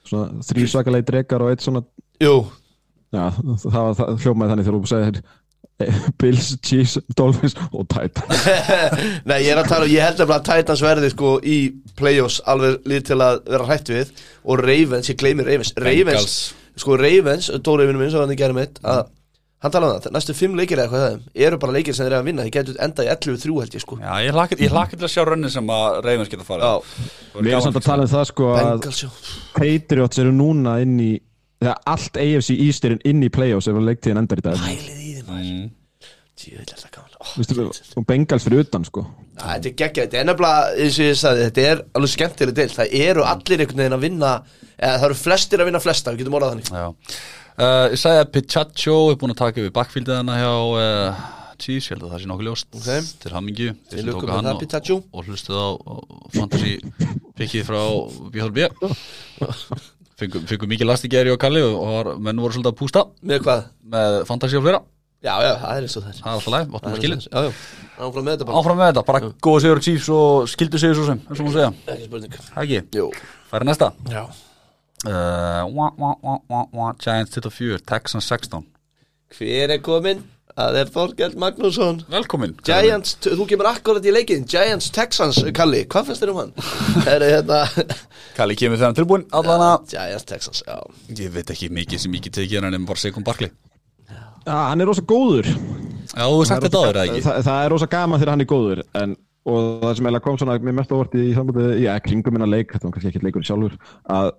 svona þrý svakalegi drekar og eitt svona Jú, já, það var það hljómaði þannig þegar þú segir Bills, Chiefs, Dolphins og Titans. Nei, ég er að tala, ég held að Titans verði sko í playoffs alveg lið til að vera hrætt við. Og Ravens, ég gleymi Ravens. Ravens, Bengals. sko Ravens, Dóri vinnu minn, svo hann í gerði mitt að hann talaði um það, næstu fimm leikir eða eitthvað það eru bara leikir sem þeir eru að vinna, ég getur enda í 11-3 held ég sko. Já, ég hlakka ég hlakka til að sjá rönni sem að Ravens geta farið. Já, Við erum samt að tala um það sko að Bengals, já. Patriots eru núna inn í þegar allt AFC East er inn í playoffs ef að leiktíðin endar í dag. Pælið maður. Mm. Tjóðilega er það gaman. Ó, Vistu, og Bengals fyrir utan sko. Þetta er geggjað, þetta er nefnilega, eins og ég sagði, þetta er alveg skemmtileg del, það eru allir einhvern veginn að vinna, eða það eru flestir að vinna flesta, við getum orðað þannig. Já. Uh, Ég sagði að Pichacho er búin að taka við backfieldið hana hjá uh, Chiefs, ég held að það sé nokkuð ljóst. Ok. til hammingju þeir sem með hann það, og, og hlustuð á, fantasy pikkið frá BHB fengum, fengum mikið last í geri og Kalli og, menn voru svolítið að pústa. Með hvað? með fantasy og fleira Já, já, það er eins og það er. það er alltaf læg, vatnum að skilin Já, já, áfram með þetta bara. áfram með þetta, bara góða sigur Chiefs og skildu sigur svo sem, eins og maður segja Ekki spurning. Það ekki, Jú. færi næsta Já. uh, Giants 24, Texans 16 Hver er kominn? Það er Þorgeld Magnússon. Velkomin Giants, þú kemur akkurat í leikinn, Giants Texans, Kalli, hvað finnst þér um hann? Það er hérna, Kalli kemur þegar hann tilbúin allana Giants Texans, já. Ég veit ekki mikið sem tekið hann er rosa góður. Já, þú hefur sagt þetta áður, eða ekki? það, það er rosa gaman þegar hann er góður en, og það sem eiginlega kom svona mér mest ávart í sambandi, já, kringum minna leik þetta var kannski ekki leikur sjálfur að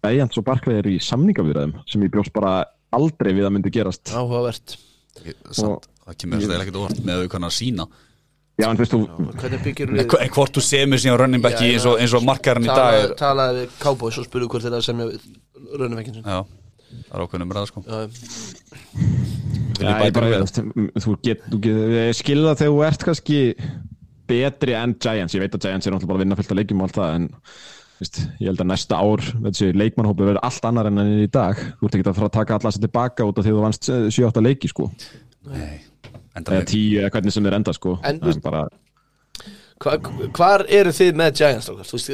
Bæjans og Barkley eru í samningavirðum sem ég bjóst bara aldrei við að myndi gerast. Áhugavert. Það kemur þetta ekkert óvart með auðvitað að sína já, en veist þú, En hvort þú semur síðan running back eins og, eins og markarinn í dag Talaði við Cowboys og spurðu hvort þeirra semja sin Já, það er ákveðnum ræða sko. Þú get, þú get ég skil það þegar þú ert kannski betri en Giants, ég veit að Giants er náttúrulega bara að vinna fullt af leikjum og allt það en veist, ég held að næsta ár þessi leikmannhópi verður allt annar en hann er í dag. Þú ert ekki að fara að taka alla þess tilbaka út af því þú vannst 7-8 leiki sko. Nei, eða enda 10 eða hvernig sem þeir enda sko. En- er bara, Hva, hvar eru þið með Giants? Þú veist,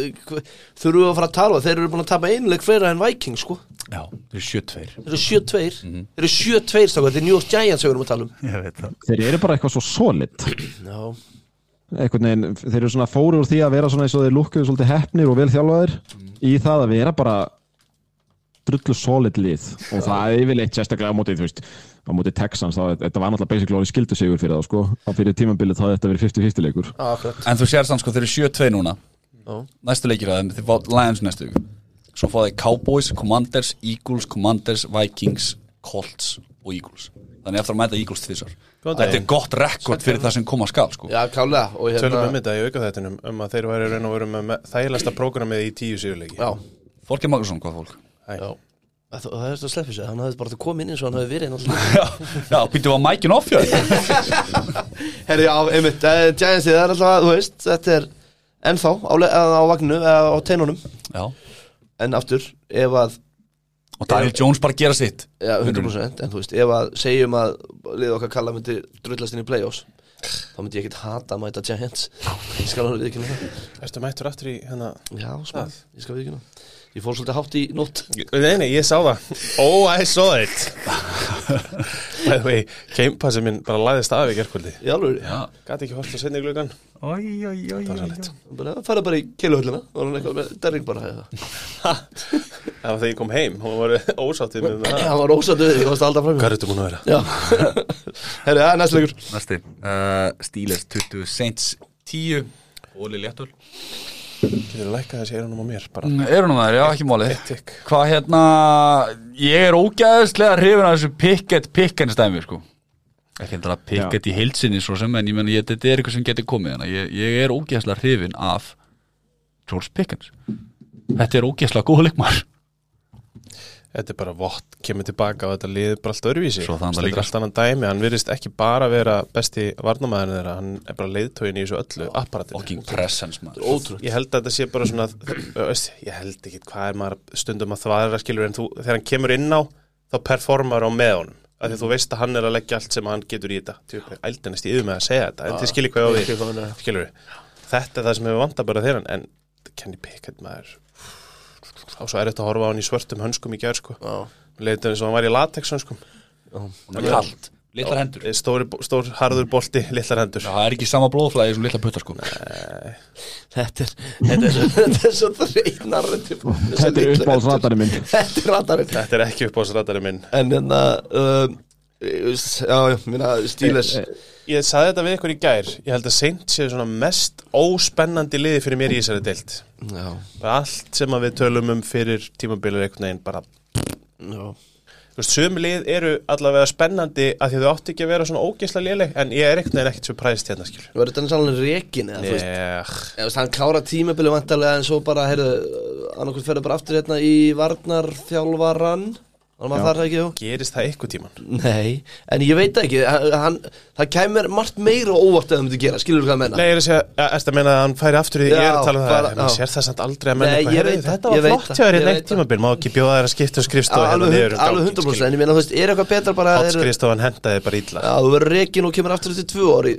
þurfum við að fara að tala? Þeir eru búin að tapa einleik fleira en Vikings sko. Já, það er 7-2 Þeir eru 7-2 Þeir eru 7-2 strákar, þetta er New York Giants sem við erum að tala um. Ég veit það. Þeir eru bara eitthvað svo solid. Já, einhvern veginn, þeir eru svona fóru úr því að vera svona eins og þeir lukkuðu svolítið hefnir og vel þjálfaðir í það að vera bara drullu solid lið. Og það er yfirleitt sérstaklega á mótið, þú veist á mótið Texans, þá, þetta var náttúrulega basically orðið skildu sigur fyrir það, sko, á fyrir tímabilið þá hefði þetta verið 50-50 leikur. En þú sér þannig sko, þeir eru 7-2 núna. Já. Næstu leikir að þeim, þeir fá Lions næstu Svo fá þeir Cowboys, Commanders, Eagles, Commanders, Vikings, Colts og Eagles. Þannig eftir að mæta Eagles Góðan Þetta er gott rekord fyrir það sem koma skal sko. Já, klálega. Og Tölum um hérna þetta í aukaþættinum um að þeir væri raun og veru með þægilegsta prógramið í tíu sigurleiki. Já, Fólki Magnússon, hvað fólk? Það, það er þetta að sleppi sig, hann hafði bara að koma inn eins og hann hafði verið náttúrulega Já, já býttu að mækin offjöð Herri, já, einmitt, uh, Giants það er alltaf, þú veist, þetta er ennþá á, le- á vagninu, eða á teinunum. Já, en aftur, ef að og Daniel Jones bara gera sitt. Já, 100% en þú veist, ef að segjum að liða okkar kalla myndi drullast inn í play-offs þá myndi ég ekkert hata að mæta Giants. Ég skal alveg viðkynna það. Ertu mættur aftur í hérna já, smá, ég skal viðkynna ég fór svolítið hátt í nótt. Nei, nei, ég sá það. Oh, I saw it. By the way, Gamepassi minn bara læðist af í gerkvöldi í alveg, Já, Gæti ekki hort á sinni gluggan oi, oi, oi, Það var sannleitt bara fara bara í keiluhöllina og hann eitthvað með derring bara Það var þegar ég kom heim. Hún var ósáttið með það. Hann var ósatið, ég varst alltaf fram Hvað er þetta múin að vera? já, herri, það er næst leikur. Næsti. Uh, Steelers 20, Saints 10 Óli Léttul Getur þú lækkað þessi eyrunum á mér? Bara? Eru nú þær, já, ekki tikk. Hvað hérna Ég er ógæðslega hrifin af þessu Pickett Pickens dæmi sko. Ekki heldur að Pickett í heilsinni svo sem En ég menn, ég, þetta er eitthvað sem getur komið hana. ég, ég er ógæðslega hrifin af George Pickens. Þetta er ógæðslega góð leikmar Þetta er bara vott, kemur tilbaka og þetta liður bara allt það Þetta líka. er allt annan dæmi, hann virðist ekki bara vera besti varnamæðin þeirra, hann er bara leiðtógin í þessu öllu apparatinu. Fucking presence maður. Ótrúð Ég held að þetta sé bara svona ég held ekki hvað er maður stundum að þvaðra skilur en þú, þegar hann kemur inn á þá performar á með honum. Af því þú veist að hann er að leggja allt sem hann getur í þetta. Ældinast í yfir með að segja þetta en þið skilir hvað ég á Ég er. skilur þetta er það sem hefur vantað bara þeirra en Kenny Pickett maður og svo er þetta að horfa á hann í svörtum hönskum í gjör sko. Já, leitur eins og hann var í latex hönskum. Kallt, litlar hendur. Stór, stór harður bolti, litlar hendur. Það er ekki sama blóðflæði sem litla puttar sko. Þetta er þetta er svo, þetta er svo þreyt narrativ. Þetta er uppáhaldsratari minn. Þetta er radarinn þetta er ekki upp á srættari minn. En hérna um, já, já, minna stíles Ég sagði þetta við ykkur í gær. Ég held að Saint séu svona mest óspennandi liði fyrir mér í þessari deild. Já, bara allt sem við tölum um fyrir tímabilir einhvern veginn bara. Já. Þú veist, sömu lið eru allavega spennandi að því þau átti ekki að vera svona ógeðslega liðleg en ég er einhvern veginn ekkert svo præðist hérna skil Var þetta sannlega rekin eða, þú veist, eða, þú veist, hann klára tímabili vantarlega en svo bara, heyrðu, annarkvæmt ferður bara aftur hérna í Varnar þjálfaran hann var þar ekki, jú gerist það eitthvað tíman Nei, en ég veit ekki. Hann, hann, það kæmur margt meira óvart að það myndi gera, skilur þú hvað að menna Nei, ég er að segja, ja, erst að meina að hann færi aftur í, Já, ég er að tala um það, bara- en maður sér það samt aldrei að menna Nei, veit það, þetta var flott hjá þér ég í neitt tímabil, má ekki bjóða þér að skipta um skrifstofu hérna alveg, niður um alveg ganginn, 100% skilur. en ég meina þú veist, er eitthvað betra bara Hotnskrifstofan hendaði bara illa. Já, þú verður rekin og kemur aftur eftir tvö orði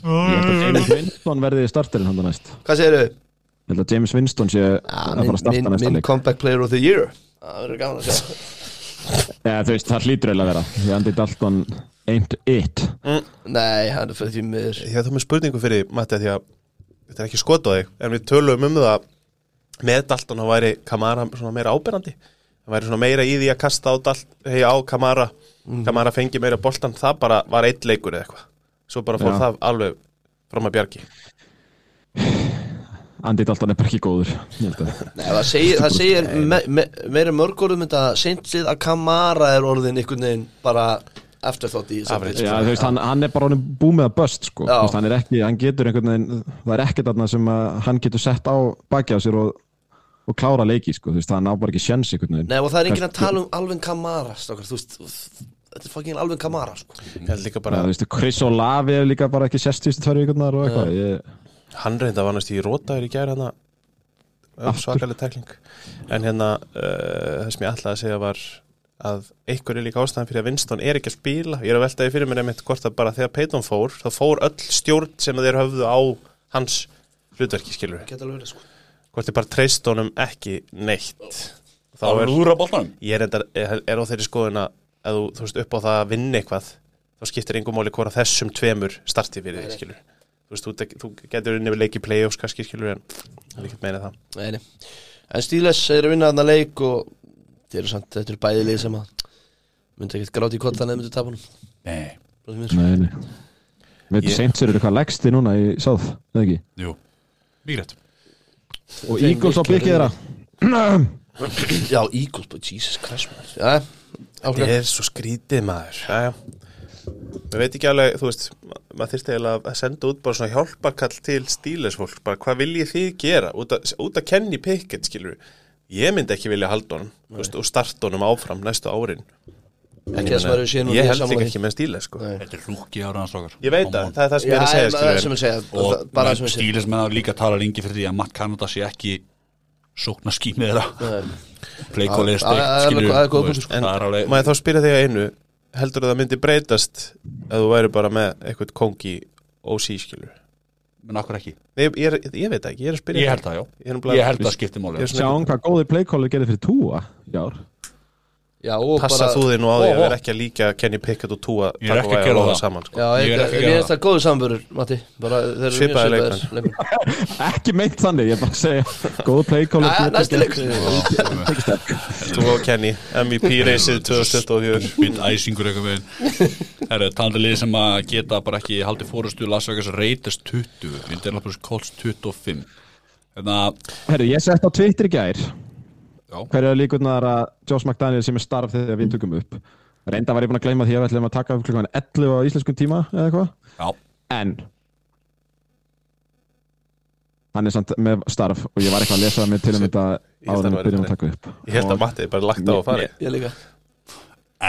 Já, að- að að James Winston verði starterinn hann næst. Hvað segirðu? Ég held að James Winston sé að fara að starta Minn, næsta minn leik. comeback player of the year. Það verður gaman að sjá. Ja, þú veist, það hlýtur eiginlega að vera. Því Andy Dalton ain't it. Nei, hann er fyrir því miður. Ég þá með spurningu fyrir því, Matti, því að þetta er ekki skot á þig, en við tölum um það með Dalton þá væri Kamara svona meira áberandi. Það væri svona meira í því að kasta á, Dalt, hey, á Kamara. Kamara fengi meira boltan, það bara var eitt leikur eða eitthvað, svo bara fór Já. það alveg fram að bjargi Andi Dalton er bara ekki góður. Nei, það segir, það segir me, me, meira mörgorðum þetta seintlið að Kamara er orðin einhvern veginn bara eftirþátt í Average. Já, þú veist, hann, hann er bara búið með að bust sko. Veist, hann er ekki, hann getur einhvern veginn það er ekkert þarna sem að hann getur sett á baki á sér og, og klára leiki sko. þú veist, hann á bara ekki sjens einhvern veginn Nei, og það er enginn að tala um Alvin Kamara stakar, þú veist, þetta er fucking Alvin Kamara sko. bara, þú veist, Chris Olavi er líka bara ekki sest fyrstu tvær vikurnar og eitthvað ég, hann reynda var næst í rótaður í gæri hérna. Svakalega tekling. En hérna, uh, það sem ég ætlaði að segja var að einhver er líka ástæðan fyrir að Winston er ekki að spila. Ég er að veltaði fyrir mér einmitt hvort að bara þegar Peyton fór þá fór öll stjórn sem þeir höfðu á hans hlutverki skilur alveg verið sko. hvort þið bara treyst honum ekki neitt. Þá er, er er, er, er á þeirri skoðun að ef þú, þú veist upp á það að vinna eitthvað þá skiptir engum máli hvora þessum tveimur starti fyrir því skilur þú veist, þú, þú getur unni við leiki play-offs kannski skilur en það er ekkert meina það. Nei. En Stíles er að vinna þarna leik og þeir eru samt, þetta eru bæði lið sem að myndi ekkert gráti í kotta neður myndi tapunum Nei, nei, nei. Veitu, Ég- ég... Saints eru eitthvað legsti núna í sáð, eða ekki? jú, mikið rétt Og Þeim Eagles á virkar blikið þeirra Já, Eagles, but Jesus Christ. Já, Þetta áfram er svo skrítið maður. Jæja Við veit ekki alveg, þú veist ma- maður þyrfti eiginlega að senda út bara svona hjálparkall til stílesfólk, bara hvað viljið þið gera? Út að, kenni Pickett skilur ég myndi ekki vilja halda honum veist, og starta honum áfram næstu árin. En maður sé nú ég held ekki því. ekki með stíles sko. Þetta er rúki ára hans okkar ég veit að það er það sem Já, ég er að segja það er sem skilur ég segja Og það- það ég stílis með að líka tala lengi fyrir því að Matt Canada sé ekki sókna skýmið þeirra Playcall Já, það steikt skilur alveg- það góð þú veist, punktur, sko. en maður þá spyrja þig að einu? Heldur það myndi breytast ef þú væri bara með eitthvað kongi OC skilur menn akkur ekki? Ég, ég, ég veit ekki, ég er að spyrja Ég held það, já. Ég held það skipti máli. Ég svona- Sjáum hvað góði playcaller gerði fyrir túa í ár Já, og passa bara þú þig nú á því að ó. vera ekki að líka Kenny Pickett og Tua Ég er ekki að gera það. saman sko. Já, Ég ég er ekki að gera það. góðu samburur, Matti. Eru svipaðir leikmenn. Ekki meint þannig, ég er bara að segja. Góði playcaller Jæja, næsti leikur. Tua og Kenny, MVP reysið 2024 Fýtt æsingur eitthvað með Það er talandi lið sem að geta bara ekki haldið fórustu Las Vegas Raiders 20 Indianapolis Colts 25 Þannig að Herru, ég sett á Twitter í gær Já. Hver er líkurnar að Josh McDaniel sem er starf þegar við tökum upp? Reynda var ég búin að gleyma því að við ætlum að taka upp klukkan 11 á íslenskum tíma eða eitthvað. Já, En Hann er samt með starf og ég var eitthvað að lesa það með til um þetta Ég held áður að en það við byrjum að taka upp. Ég held að Matti bara lagt á að fara. Ég líka.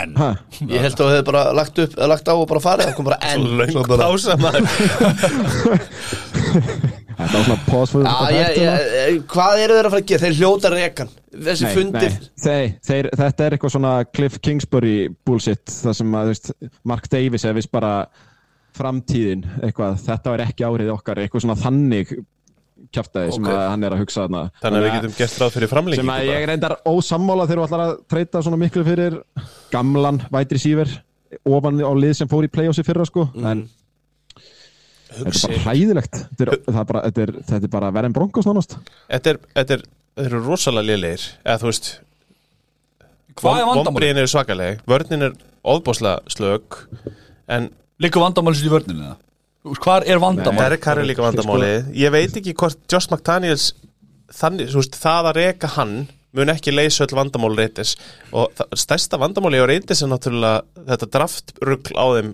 En. Hæ? Ég held að þú hefði bara lagt upp, eða lagt á og bara farið Það kom bara enn svo bara- pása maður Þetta var svona ég, hvað eru þeir að fara að gera? Þeir hljóta rekan. Þessi Nei, fundir nei, þeir, þeir, þetta er eitthvað svona Cliff Kingsbury bullshit það sem að, veist, Mark Davis er vist bara framtíðin, eitthvað, þetta var ekki árið okkar, eitthvað svona þannig kjaftaði sem Ok. að hann er að hugsa þarna. Þannig að við getum gert ráð fyrir framlengingu sem að ég reyndar ósammála þegar þú ætlar að treyta svona miklu fyrir gamlan vætri síver ofan á lið sem fór í playoffsi fyrra sko. En þetta er bara hræðilegt. Þetta er, það bara, þetta er, þetta er bara verið en bronkos nánast. Þetta er, er, eru rosalega lélegir. Eða þú veist er? Vombriðin eru svakaleg. Vörnin er óðbóðslega slög En Liggur vandamáli sér í vörninu það? Þú veist, Hvar er vandamáli? Derek Carr er líka vandamáli Ég veit ekki hvort Josh McDaniels þannig, þú veist, það að reka hann mun ekki leysa öll vandamál reytis og stærsta vandamáli á reytis er náttúrulega þetta draftrugl á þeim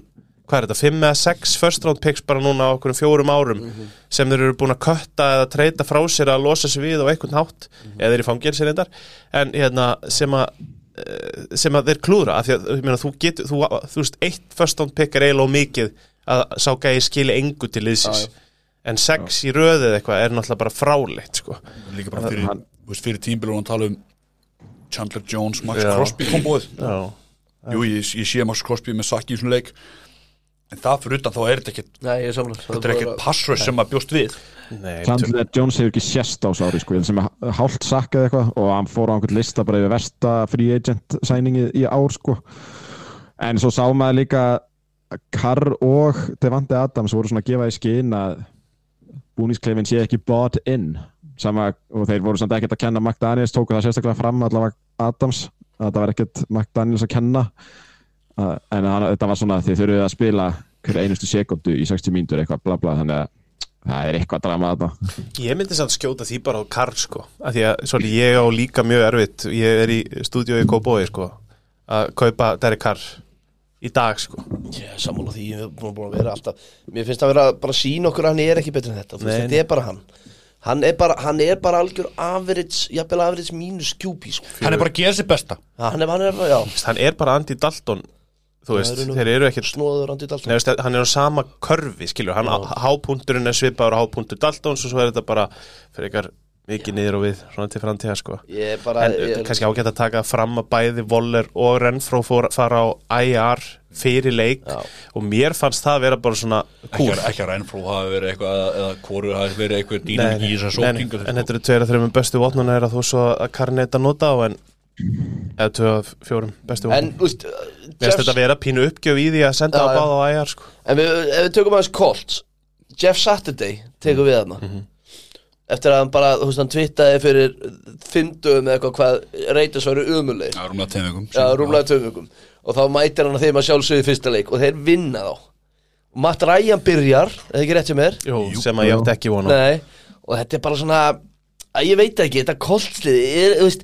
hvað er þetta, 5 eða 6 first round picks bara núna á okkur fjórum árum sem þeir eru búin að kötta eða treyta frá sér að losa sér við á einhvern hátt eða þeir eru fangir sér reyndar en hérna, sem að eh, sem að þeir klúðra af því að ég meina, þú, getur, þú, þú veist, eitt first round pick er eiginlega mikið að sá gæði skili engu til liðsins Já, en sex í röðið eitthvað er náttúrulega bara fráleitt sko. Líka bara fyrir, Hann- fyrir tímbil og hann tala um Chandler Jones, Max Já. Crosby kombóið Já. Jú, ég, ég sé Max Crosby með sakki í svona leik En það fyrir utan þá er þetta er samlega Þetta er ekkert passröð sem að bjóst við. Nei, Chandler Jones hefur ekki sést á sári sko, sem er hálft sakkað eitthvað og hann fór á einhvern lista bara yfir versta free agent sæningi í ár sko. en svo sá maður líka Carr og Devante Adams voru svona að gefa í skinn að búningskleifin sé ekki bought in. Sama, og þeir voru samt ekkert að kenna McDaniels, tóku það sérstaklega fram allavega Adams, að það var ekkert McDaniels að kenna en hann, þetta var svona að þið þurfið að spila hverju einustu sekundu í 60 mínútur eitthvað bla bla, þannig að það er eitthvað drama að þetta Ég myndi samt skjóta því bara á Karl sko. Af því að sorry, ég á líka mjög erfitt ég er í stúdíu í Kóbói sko að kaupa Derek Carr í dag sko. Er sammála því, ég er búin að vera alltaf Mér finnst að vera bara að sína okkur að hann er ekki betur en þetta. Þú veist, Nei, Þetta er bara hann. Hann er bara, hann er bara algjör average Jafnvel average mínus QP sko. Hann er bara að gera sér besta. Hann er, hann er, já. Hann er bara Andy Dalton þú veist, nú- þeir eru ekkert Snóður andið allt Nei, veist, hann er á sama körfi, skilur. Hann, hápunturinn er svipaður á hápuntur Daltons og svo er þetta bara fyrir ykkar mikið niður og við, svona til framtíða sko. Ég er bara en ég, kannski ágætt að taka fram að bæði Voller og Renfró fór, fara á IR fyrir leik Já. og mér fannst það vera bara svona að- ekki að Rænfrú hafi verið eitthvað eða hvoru hafi verið eitthvað dýnamík í þessar sókningu en þetta eru tveir að þreimum bestu votnuna er að þú svo að Karneta nota á en eða tvö af fjórum bestu En, veist Mér finnst þetta að vera pínu uppgjöf í því að senda á báða á IR sko. En við, ef við tökum aðeins Colts Jeff Saturday tekur við hana Eftir að hann bara, þú veist, hann twittaði fyrir Fyndum eða eitthvað hvað Reytis væri umuleg Já, rúmlega tveimugum Já, rúmlega töfugum Og þá mætir hann að þeim að sjálfsögðu í fyrsta leik Og þeir vinna þá. Og Matt Ryan byrjar, eða ekki rétt hjá mér? Jú, sem að ég átti ekki vona og þetta er bara svona að Ég veit ekki, þetta koltlið er, þú veist,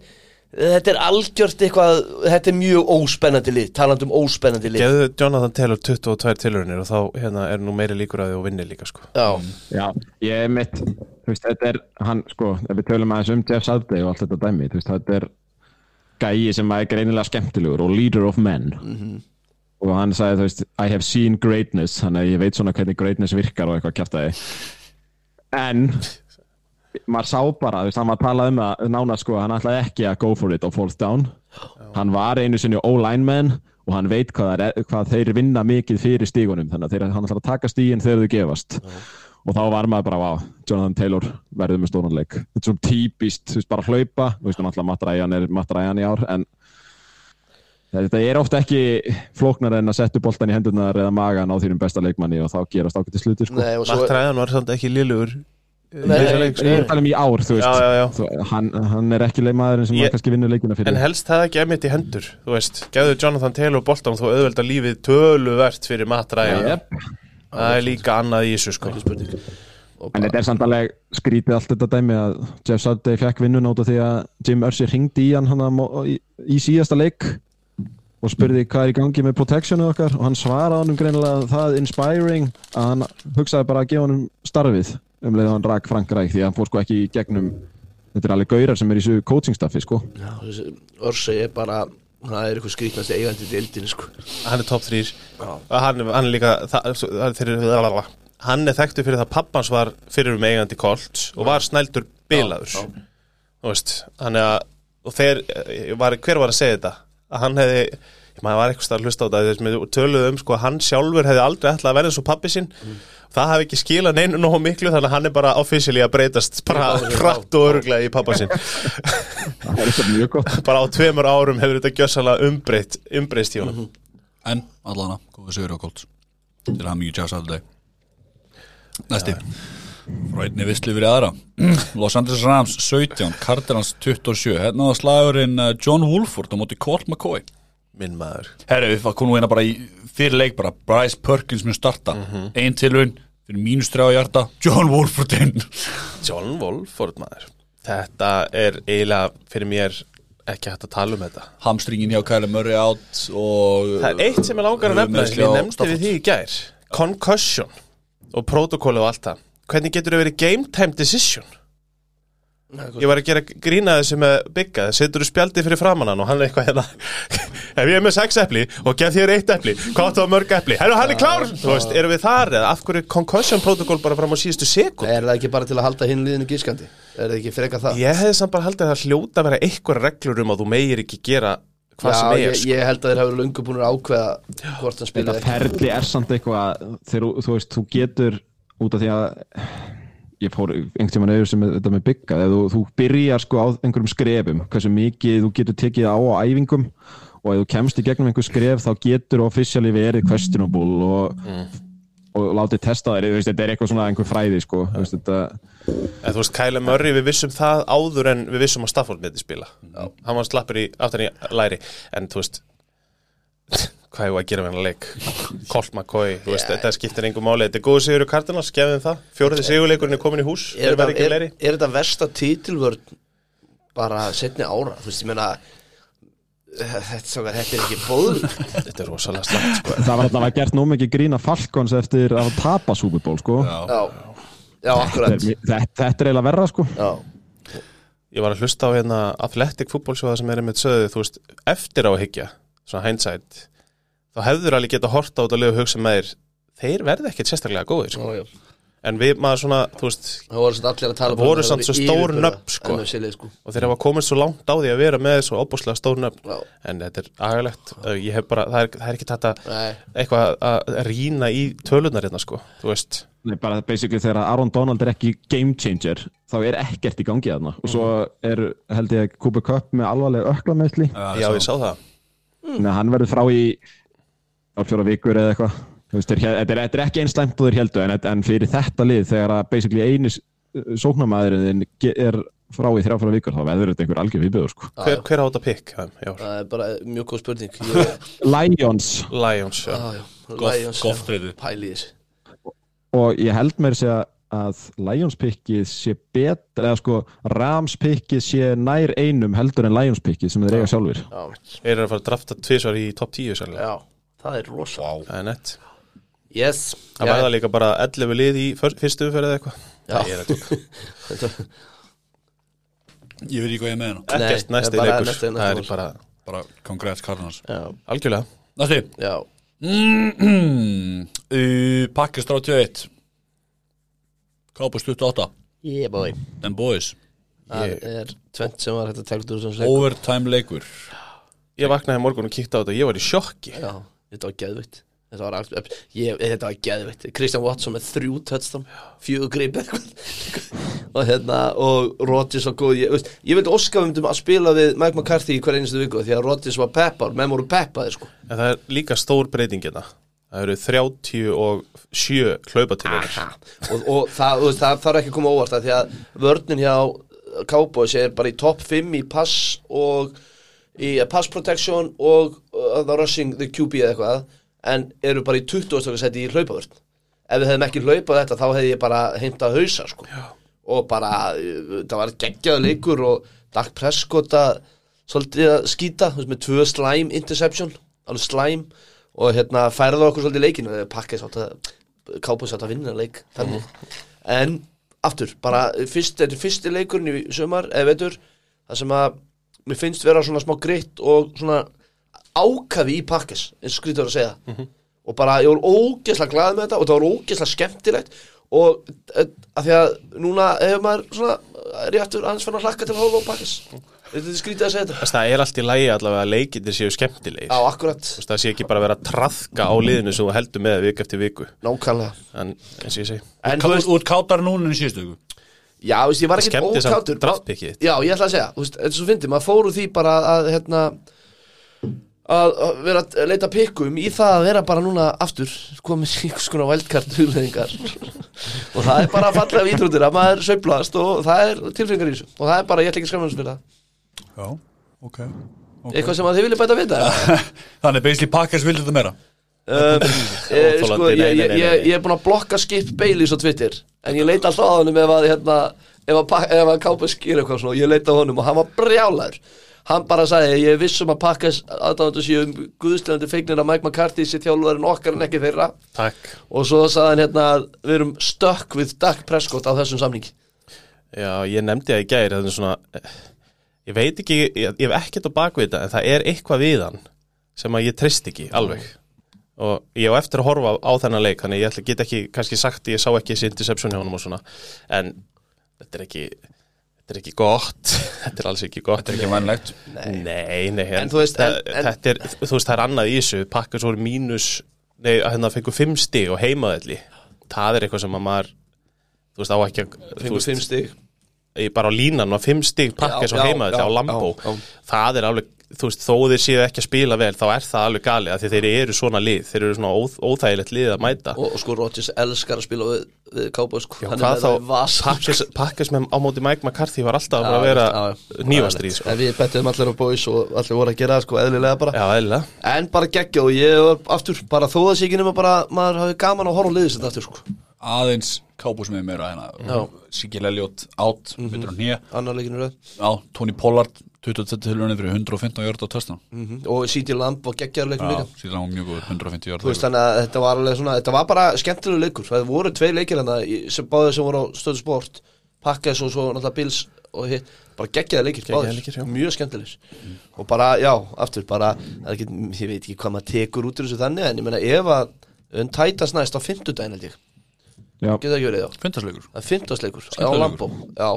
Þetta er algjört eitthvað Þetta er mjög óspennandi lið Talandi um óspennandi lið. Geðu Jonathan Taylor 22 tilhörunir og þá hérna, er nú meiri líkur að því og vinni líka sko. Já, Já, ég er mitt þú veist, þetta er, hann, sko, ef við tölum aðeins um Jeff Sadday og allt þetta dæmi, þú veist, þetta er gæi sem er greinilega skemmtilegur og leader of men. Og hann sagði, þú veist, I have seen greatness þannig að ég veit svona hvernig greatness virkar og eitthvað kjæftæði en maður sá bara, þú veist, hann var að tala um að nána sko, hann ætlaði ekki að go for it á fourth down. Hann var einu sinni O-lineman og hann veit hvað, er, hvað þeir vinna mikið fyrir stígunum þannig að þeir, hann ætlar að taka stígin þegar þau gefast. Og þá var maður bara, wow, Jonathan Taylor verður með stóranleik þetta er svona típist, þú veist, bara hlaupa þú veist, náttúrulega Matt Ryan er Matt Ryan í ár en þetta er ofta ekki flóknar en að setja boltan í hendurnar eða magan á þínum besta leikmanni og þá gerast ákveðti sluti sko. nei, og svo Matt Ryan var samt ekki liðlugur Leik, ég er að sko. tala um í ár, þú veist. Já, já, já. Þú, hann, hann er ekki leikmaðurinn sem Ég- kannski vinnur leikina fyrir. En helst það ekki emitt í hendur Þú veist, gefðu Jonathan Taylor boltan þú auðvelda lífið töluvert fyrir Jep. Það er líka annað í þessu sko. Og En þetta er samt alveg skrítið allt þetta dæmi að Jeff Sadday fekk vinnun át af því að Jim Ursi ringdi í hann hana í, í síðasta leik og spurði hvað er í gangi með protectionu okkar og hann svaraði honum greinilega það inspiring að hann hugsaði bara að gefa honum starfið um leið og hann rak Frank Ræk því að hann fór sko ekki í gegnum þetta er alveg gaurar sem er í þessu coaching staffi sko. Já, Örsey er bara Það er eitthvað skrýtnasti eigandi til eldinu sko. Hann er top 3 hann, hann er líka það, Hann er þekktu fyrir það að pappans var fyrir um eigandi Colts og var snældur bilaður. Já, já. Þú veist, hann er að og þeir, var, hver var að segja þetta? Að hann hefði, maður var eitthvað starf hlusta á þetta þess að töluðu um sko að hann sjálfur hefði aldrei ætlað að verða svo pappi sinn það hafi ekki skilað neinu nógu miklu þannig að hann er bara officially að breytast bara hratt og öruglega í pappa sinn. Það er eitthvað mjög gott. Bara á tveimur árum hefur þetta gjössalega umbreytt umbreyst í honum. En allana, góða sigur á Colts. Til að hafa mjög tjá Saturday Næsti. Frá einni visslu fyrir aðra. Los Angeles Rams 17, Cardinals 27 Hérna var slagurinn uh, John Wolford á móti Colt McCoy minn maður. Herri, við komum hérna bara í fyrir leik bara. Bryce Perkins mun starta. Ein tilvun fyrir mínus þrjá hjarta John Wolford inn. John Wolford maður. Þetta er eiginlega fyrir mér ekki hægt að tala um þetta. Hamstringin hjá Kyle Murray átt og það er eitt sem er langar að nefna. Við á nefndi við því í gær. Concussion og protokóli og allt það. Hvernig getur það verið game time decision Ég var að gera grína þessu með bygga Setur þú spjaldið fyrir framannan og hann er eitthvað hérna Ef ég er með sex epli og gef þér eitt epli Hvað að mörg epli? Herru, hann er klár Þú veist, erum við þar eða af hverju concussion protocol bara fram á síðustu sekund? Er það ekki bara til að halda hinn liðinu gískandi? Er það ekki freka það? Ég hefði samt bara haldið að það hljóta að vera eitthvað reglur um að þú megir ekki gera hvað sem Já, er ég, sko. ég held að þeir hafa löngu búin að ákveða hvort hann spilaði þetta ferli er samt eitthvað þegar þú- þú veist, þú getur út af því að ég fór einhvern tímann auðvitað sem þetta með bygga þegar þú, þú byrjar sko á einhverjum skrefum hversu mikið þú getur tekið á á æfingum og ef þú kemst í gegnum einhver skref þá getur officially verið questionable og og látið testa þeir, þú veist, þetta er eitthvað svona einhver fræði sko, þú veist, þetta En þú veist, Kyle Murray, við vissum það áður en við vissum að Stafford myndi spila. Hann var slappur í aftan í læri. En þú veist Hvað er að gera með hennar leik? Colt McCoy, þú veist, þetta skiptir engum máli. Þetta er góðu sigur í Cardinals, þeim það. Fjóriði sigurleikurinn er komin í hús. er, er, leiri er þetta versta títilvörn bara setni ára? Þú veist, ég meina þetta, þetta er ekki bóð Þetta er rosalega slæmt, sko. Það var þarna var gert nú mikið grína Falcons eftir að tapa Super Bowl sko. Já. já, já, akkurat. Þetta, þetta er eiginlega verra sko. Já, Ég var að hlusta á hérna Athletic fútbólsjóða sem er einmitt sögðu, þú veist, eftir á að hyggja svona hindsight þá hefður alveg geta horta út að lifa og hugsa með þér þeir verði ekkert sérstaklega góðir sko. já, já. en við maður svona, þú veist það voru samt allir að tala Það voru samt svo stór nöfn, sko. sko. og þeir hafa komist svo langt á því að vera með svo óbúslega stór nöfn Já. en þetta er agalegt ég hef bara, það er, það er ekki þetta eitthvað að rýna í tölunar hérna sko, þú veist Nei, bara basically þegar Aaron Donald er ekki game changer þá er ekkert í gangi þarna og svo er held ég Cooper Cup með alvarlega ökla meðsli já, ég sá það Nei, hann verður frá í á fjóra vikur eða eitthvað. Þú veist, þeir, þetta, er, þetta er ekki eins slæmt og þeir heldu en, en fyrir þetta lið þegar að basically eini sóknarmæðurinn er frá í þrjá fjóra vikur þá verður þetta einhver algjör viðbjöður sko. hver, hver á þetta pikk? Já, það er bara mjög góð spurning. Ég, Lions. Lions, já. Já, já, Lions, pæli í þessu. Og ég held mér segja að Lions pickið sé betra eða sko Rams pickið sé nær einum heldur en Lions pickið sem þeir eiga sjálfur já, Þeir eru að fara að drafta tvisvar í top 10 sannlega já, það er rosa. Vá. Það er nett. Yes, Það verða líka bara 11 lið í fyr- fyrstu umferð eða eitthvað. Ég veit ekki hvað ég með hérna. Nei, Ekkert næsti leikur. Það er bara Bara congrats Cardinals já, algjörlega. Næsti. Já, uh, Pakkist 31 Kápust 28 yeah boy. Them boys. Það er tvent sem var hægt að taka úr Overtime leikur. Ég vaknaði morgun og kíkti á þetta. Og ég var í sjokki. Já, þetta var geðvitt þetta var, allt- ég, þetta var geðvitt Kristján Watson með þrjú touchdown fjögur eitthvað. Og hérna, og Rodgers var góð. Ég, ég vildi óska um að spila við Mike McCarthy í hver einustu viku því að Rodgers var peppar, menn voru peppaði sko. En það er líka stór breyting hérna. Það eru 37 hlaupatilunir og, og það, það þarf ekki að koma óvart að því að vörnin hjá Cowboys er bara í topp 5 í pass og í pass protection og uh, rushing the QB eða eitthvað en eru bara í 20. seti í hlaupavörn ef við hefðum ekki hlaupað þetta þá hefði ég bara heimtað hausa sko. og bara, uh, það var geggjaðu leikur og Dak Prescott að svolítið að skýta, með tvö slæm interception, alveg slæm og hérna færða okkur svolítið leikinu þegar pakkið sátt að kápa sátt að vinna leik þannig en aftur, bara fyrst, þetta er fyrsti leikurinn í sumar eða veitur, það sem að mér finnst vera svona smá gritt og svona ákafi í pakkis eins og skrýtur að segja. Og bara ég var ógeðslega glað með þetta og það var ógeðslega skemmtilegt. Og eh, að því að núna hefur maður svona réttur aðeins fann að hlakka til að hófa á pakkis þetta er skrýtið að segja þetta. Það er allt í lægi allavega að leikindir séu skemmtilegir. Á akkurat, Það sé ekki bara að vera að traðka á liðinu sem þú heldur með viku eftir viku. Nákvæmlega. En eins og ég segi. En þú veist, Út káttar núna en í síðustu viku? Já, ég var ekki ókátur. já, ég ætla að segja, þú veist, þetta er svo fyndið maður fóru því bara að hérna að að vera að leita pikkum í það að vera bara núna aftur komið einhvers konar vældkart hugleðingar og það er bara að falla af ítrúndir að maður sveiflast og það er tilfengar í þessu. Og það er bara, ég ætla ekki að skræma þessu fyrir það. Já, ok, eitthvað sem að þið vilja bæta við það? Þannig basically Pakkers vildi þetta meira. Um, sko, ég, nei, nei, ég, ég, ég er búin að blokka Skip Baileys á Twitter en ég leita alltaf á honum ef að hérna, ef að, ef að Kápa skýr eitthvað svona og ég leita á honum og hann var brjálæður hann bara sagði, ég er viss um að pakka aðdáðandu séu um guðslegandi feignir að Mike McCarthy sé þjálfurinn okkar en ekki þeirra. Takk. Og svo sagði hann hérna að við erum stökk við Dak Prescott á þessum samningi. Já, ég nefndi það í gæri Það er svona Ég veit ekki, ég, ég hef ekkert á bakvið þetta En það er eitthvað við hann Sem að ég treyst ekki alveg. Og ég á eftir að horfa á þennan leik Þannig ég get ekki kannski sagt Ég sá ekki þessi interception hjá honum og svona. En þetta er ekki Þetta er ekki gott. Þetta er alls ekki gott. Þetta er ekki vænlegt. Nei, nei, En þú veist, en- það- er, er annað í þessu. Pakkar svo mínus, nei, hérna fengur fimm stig og heimaðalli það er eitthvað sem að maður þú veist, á ekki að fengur fimm stig bara á línan og fimm stig pakka Já, svo já, heima þetta já, á Lambó það er alveg, þú veist, þó þeir séu ekki að spila vel þá er það alveg gali að því þeir eru svona lið þeir eru svona óþ, óþægilegt lið að mæta. Og, og sko Rodgers elskar að spila við, við Cowboys sko. Já, Hann er með það pakkis, pakkis með á móti Mike McCarthy var alltaf að Já, vera já, já. nývastrið sko. En við bettum allir á boys og allir voru að gera það sko eðlilega bara. Já, eðlilega. En bara geggja og ég var aftur bara þó það sé ekki nema bara maður hafi gaman að horfa á liðis aðeins kábús með meira Já. hérna Sigil Elliot átt, mm -hmm. nýja Annar leikinu röð. Já, Tony Pollard 22 tilhörunni fyrir 115 jörð á töstan mm og CJ Lamb og geggjaður leikum Já, líka. Síðan var mjög góður, 150 jörð Þú veist þannig að þetta var alveg svona Þetta var bara skemmtilegu leikur. Það voru tvei leikir hérna sem báðið sem voru á stöðu sport. Pakkes og svo náttúrulega Bills og hitt. Bara geggjaði leikir, leikir, mjög skemmtilegir. Og bara, já, aftur, bara ekki, ég veit ekki hvað maður tekur út úr þessu þannig en ég meina ef að um tætast næst á fimmtudaginn held ég, Það ekki verið það er fimmtudagsleikur á. Lambó, já.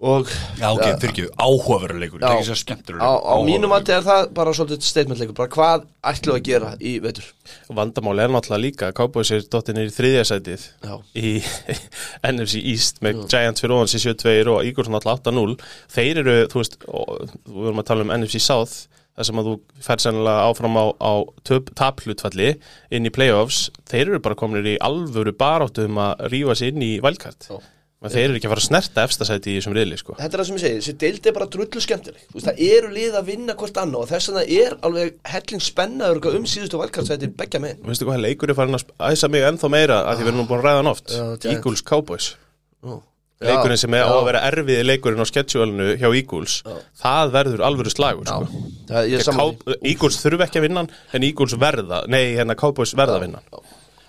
Og Já, ok, fyrir ekki, áhugaveruleikur. Það er ekki sér skemmtur á, á mínum að er það bara svolítið statementleikur, bara hvað ætlum við að gera í vetur? Vandamáli er náttúrulega líka Cowboys er dottinir í þriðja sætið Já. í NFC East með Giants fyrir ofan sér 7-2 og Eagles náttúrulega 8-0 Þeir eru, þú veist, og, við vorum að tala um NFC South þar sem að þú fær sennilega áfram á, á taplutfalli inn í playoffs, þeir eru bara kominir í alvöru baráttu um að rífa sér inn í vælkart Já. Men þeir eru ekki að fara að snerta efstasæti í þessum riðli sko. þetta er það sem ég segi, þessi deild er bara drullu skemmtileg Þú veist, það eru lið að vinna hvort annað og þess vegna er alveg helling spennaður um síðustu valkarsæti beggja megin Veistu hvað, leikur er farin að æsa mig ennþá meira að því við erum búin að ræða hann oft. Eagles Cowboys Já. Leikurinn sem er á Já. að vera erfiði leikurinn á sketsjúalinu hjá Eagles það verður alvöru slagur Já, sko. Eagles þurfi ekki að vinna en Eagles verða, nei hérna Cowboys verða að vinna.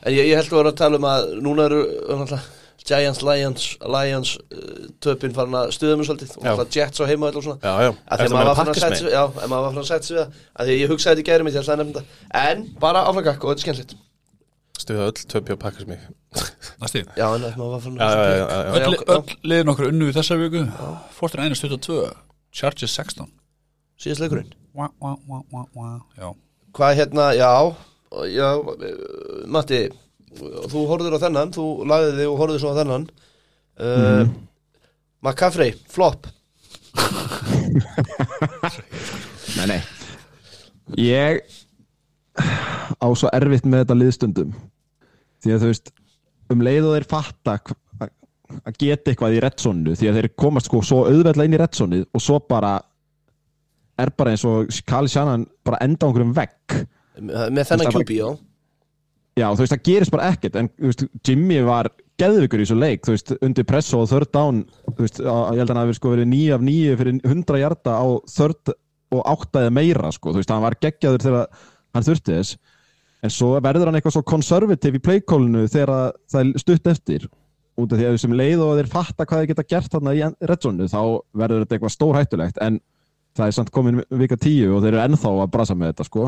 En ég, ég held að vera að tala um að núna eru náttúrulega, Giants, Lions, Lions uh, töpinn farin að stuða mig svolítið. Og Já. náttúrulega Jets á heima og svona. Já, já. að að maður var farin að setja sig já, við að því ég hugsaði þetta í þetta. En bara áfragakk og þetta er skemmtilegt stuða öll töpja og pakkast mig. Næsti. Já, en að maður var já. Já, Öll, liðin okkur unnu í þessar viku. Fortin 1.22 Chargers 16 síðast leikurinn? Hvað hérna, já, já Matti, þú horfður á þennan þú lagði þig og horfður svo á þennan. Uh, McCaffrey, flop. Nei, nei. Ég á svo erfitt með þetta liðstundum því að þú veist um leið og þeir fatta að að geta eitthvað í reddsonu því að þeir komast sko svo auðveldlega inn í reddsonu og svo bara er bara eins og Kali Shannon bara enda á einhverjum vegg. Með þennan QB, já. Já, þú veist, það gerist bara ekkert en veist, Jimmy var geðvikur í þessu leik þú veist, undir press og third down þú veist, á, ég held að hann hafi sko verið 9 af 9 fyrir 100 hjarta á third og 8 eða meira, sko, þú veist, hann var geggjaður þegar hann þurfti þess en svo verður hann eitthvað svo konservativ í playkólinu þegar það er stutt eftir. Út af því að þessum leið og þeir fatta hvað þeir geta gert þarna í redzonu, þá verður þetta eitthvað stórhættulegt, en það er samt komin vika 10 og þeir eru ennþá að brasa með þetta, sko.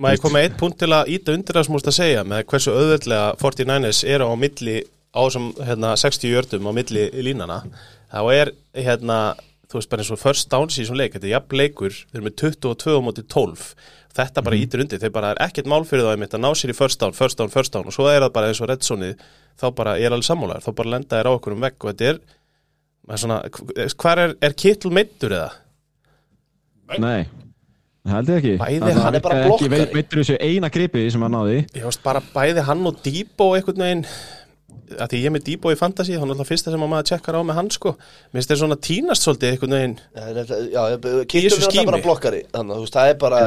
Maður kom með eitt punkt til að íta undir það sem múst að segja með hversu auðveldlega 49ers eru á milli á þessum hérna, 60 jördum á milli línana þá er hérna þú veist bara eins og first downs í þessum leik þetta er jafn leikur, þeir eru með 22 á móti 12 þetta bara ítir undir, þeir bara er ekkert mál fyrir þá einmitt að ná sér í first down, first down, first down og svo er það bara eins og reddsonið þá bara er alveg sammálaður, þá bara lenda þér á okkur um vegg og þetta er, maður svona hvað er, er kittul meittur eða? Nei, það held ég ekki. Bæði, Þannig að hann er bara blokkari. Veittur þessu eina gripi sem hann náði. Ég veist bara bæði hann og Debo einhvern veginn að því ég er með Debo í fantasy þá er náttúrulega fyrsta sem að maður tjekkar á með hann sko. Mér finnst þeir svona tínast svolítið einhvern veginn. Já, þetta- já, þessu Kittur er skími. bara blokkari þannig að þú veist, það er bara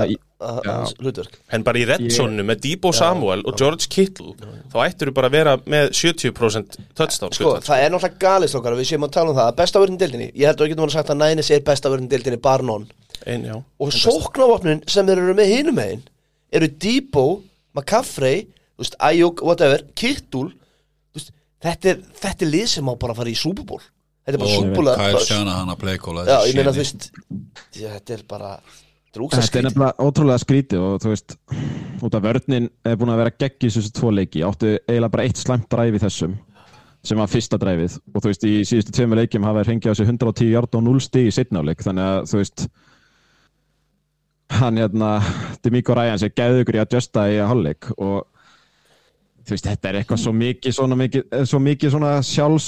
hans hlutverk. En bara í reddsonu með Debo Samuel og George Kittle þá ættur þú bara að vera með 70% touchdown Sko, það er náttúrulega galist okkar við séum að tala um það. Að besta vörðin dildinni, ég held að við getum að sagt að Nænis er besta vörðin dildinni bar nón Ein, já. og sóknávopnin sem þeir eru með hinum megin eru Debo, McCaffrey Ayuk, whatever, veist, þetta er þetta er lið sem má bara fara í Super Bowl. Þetta er bara Og Super Bowl að- Kyle Shanahan að veist þetta er bara drúksa Þetta er nefnilega ótrúlega skrítið og þú veist út af vörninn er búin að vera geggis þessu tvo leiki, áttu eiginlega bara eitt slæmt dræf í þessum sem var fyrsta dræfið og þú veist í síðustu tveimur leikjum hafa þeir hengið á sig 110 hjart og 0 stig í setnáleik þannig að þú veist hann hérna Demiko Ræjans er geðugur í að justa í að hálfleik. Og þú veist þetta er eitthvað svo mikið svona mikið, svo mikið svona sjálfs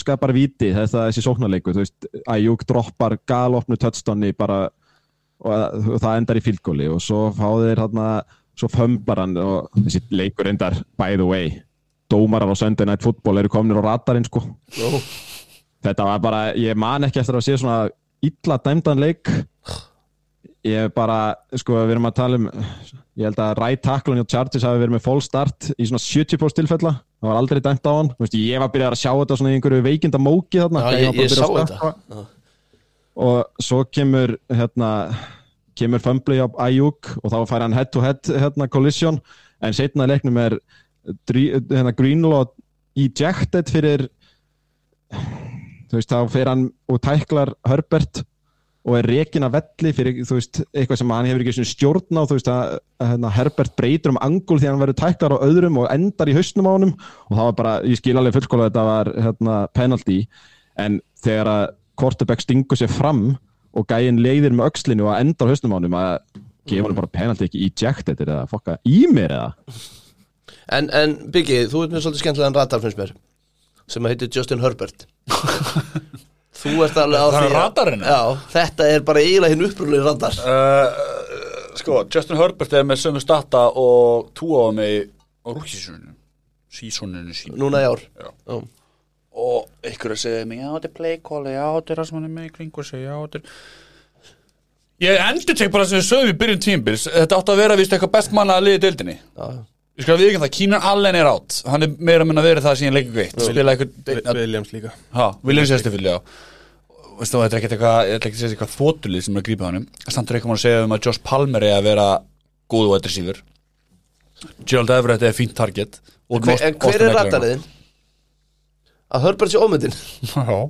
skapar viti þetta þessi sóknarleiku, þú veist Ayuk droppar galopnu touchdowni bara og það- endar í fílgóli og svo fá þeir hérna svo fömbar hann og þessi leikur endar by the way, dómarar á Sunday Night Football eru komnir á radarinn sko Jó. þetta var bara, ég man ekki eftir að sé svona illa dæmdan leik ég bara, sko við erum að tala um ég held að right tackle og Chargers hafi verið með full start í svona 70% tilfella. Það var aldrei dæmt á hann, veist, ég var að byrja að sjá þetta svona í einhverju veikinda móki þarna Já, ég, ég sá þetta. Já. og svo kemur hérna, kemur fumbli á Ayuk og þá fær hann head to head hérna, collision, en setna í leiknum er hérna, Greenlaw ejected fyrir þú veist, þá fer hann og tæklar Herbert og er rekin að velli fyrir, veist, eitthvað sem hann hefur ekki stjórn á, veist, að, að hérna, Herbert breytur um angul því að hann verður tæklar á öðrum og endar í hausnum á honum. Og það var bara, ég skil alveg fullskóla að þetta var hérna, penalty, en þegar að quarterback stingur sér fram og gæinn leiðir með öxlinu og endar á hausnum á honum að gefa hann bara penalty ekki ejected eða fokka í mér eða? En, en Biggi, þú ert með svolítið skemmtilegan radar finnst mér sem að heitir Justin Herbert Þú ert alveg á Það er því að- radarinn? Já, þetta er bara eiginlega hinn upprúlega radar. Uh, Sko, Justin Herbert er með sömu stata og túaða mig á rúkisísuninu sísoninu sín. Núna í ár. Já. Já. og ykkur að segja mig, já þetta er playcall já þetta er það sem hann er með í kring og segja, já þetta er ég endur tek bara sem við sögum í byrjun tímbils þetta átti að vera vist eitthvað best manna að liði deildinni. Já. ég skal við ekki það, Keenan Allen er átt hann er meira að minna verið það sem ég leikur veitt spila eitthvað, Williams líka. Ha, Williams Estefil, já veistu þú, þetta er ekkert eitthvað, ég ætla ekki að segja eitthvað þótulið sem er að grípa honum, samt er eitthvað að segja um að Josh Palmer er að vera góð og eitthvað sífur Gerald Everett er fínt target. Og Hver, En hver er radariðin? Að Herbert sé ómyndin? Já.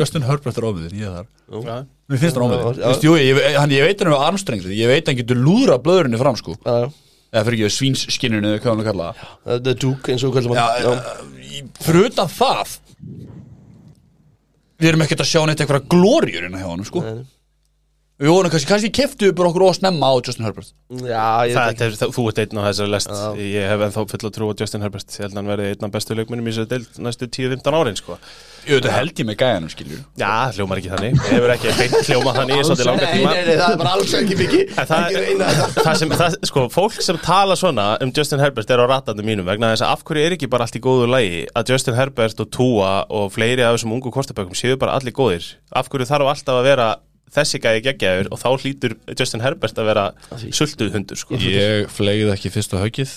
Justin Herbert er ómiðin, ég er þar. Já. Mér finnst það ómiðin já. Vist, jú, ég, hann, ég veit hann um armstrengri Ég veit hann getur lúðra blöðurinni fram sko. Eða fyrir ekki svínsskinninu eða hvað hann kalla það The Duke eins og Já, hann uh, í- fyrir utan það Við erum ekkert að sjá neitt eitthvað glóriur innan hjá hann sko Nei. Við vorum kannski, kannski keftu bara okkur ósnemma á Justin Herbert. Já, ég Það, veit ekki. er, þú ert einn á þessari lest. Já. Ég hef ennþá full að trú á Justin Herbert. Ég held að hann verði einn af bestu leikmennum í þessu deild næstu 10-15 árin sko. Ég veit að held ég með gæjanum skiljur Já, hljómar ekki þannig. Ég hefur ekki beint hljómað þannig í svolítið langa Nei, tíma. Nei, nei, það er bara alls ekki En það, það sem, það, sko, fólk sem tala svona um Justin Herbert er á ratandi mínum vegna þess að af hverju er ekki bara allt í góðu lagi að Justin Herbert og Tua og fleiri af þessum ungu kostabökkum séu bara allir góðir? Af hverju þarf alltaf að vera þessi gæði geggjaður og þá hlýtur Justin Herbert að vera sultuð hundur sko. Ég fleigði ekki fyrsta haugið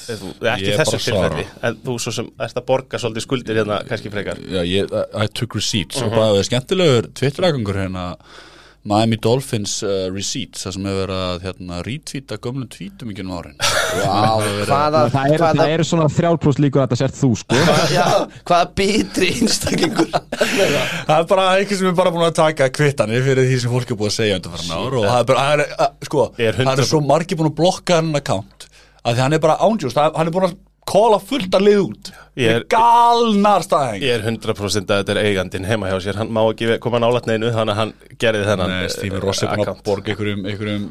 ekki þessu tilfelli. En þú svo sem ert að borga svolítið skuldir hérna kannski frekar. Já, ég, I took receipts og bara það er skemmtilegur Twitter-agangur hérna Miami Dolphins uh, receipts það sem hefur verið að hérna, retweeta gömlum tweetum ekki um árin. Vá, hvaða það eru hvaða- er svona þrjálprúst líkur að þetta sért þú sko. Já, hvaða bitri einstaklingur? Það er bara eitthvað sem er bara búin að taka kvittanir fyrir því sem fólk er búin að segja ár og það er bara, það er, að, sko, Ég er það er svo margir búin að blokka hann account að því hann er bara ándjúst, hann er búin að kóla fullt að lið út. Er- galnar staðheng Ég er 100% að þetta er eigandinn heima hjá sér. Hann má ekki koma nálat neinu þannig að hann gerði þennan Nei, Stephen eh, Ross er búin að borga einhverjum, einhverjum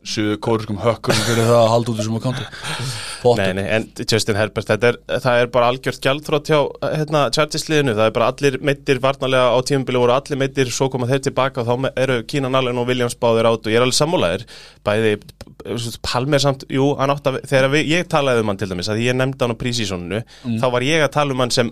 suðu kóriskum hökkurum fyrir það að halda út þessum accounti Nei, nei, en Justin Herbert, þetta er, það er bara algjört gjaldþrótt hjá hérna, Chargers-liðinu, það er bara allir meittir varnarlega á tímubili voru allir meittir, svo koma þeir tilbaka og þá eru Keenan Allen og Williams báðir át og ég er alveg sammálaðir, bæði Palmer samt, jú, hann átt að þegar við, ég talaði um hann til dæmis, að ég nefndi hann á prísísoninu, þá var ég að tala um hann sem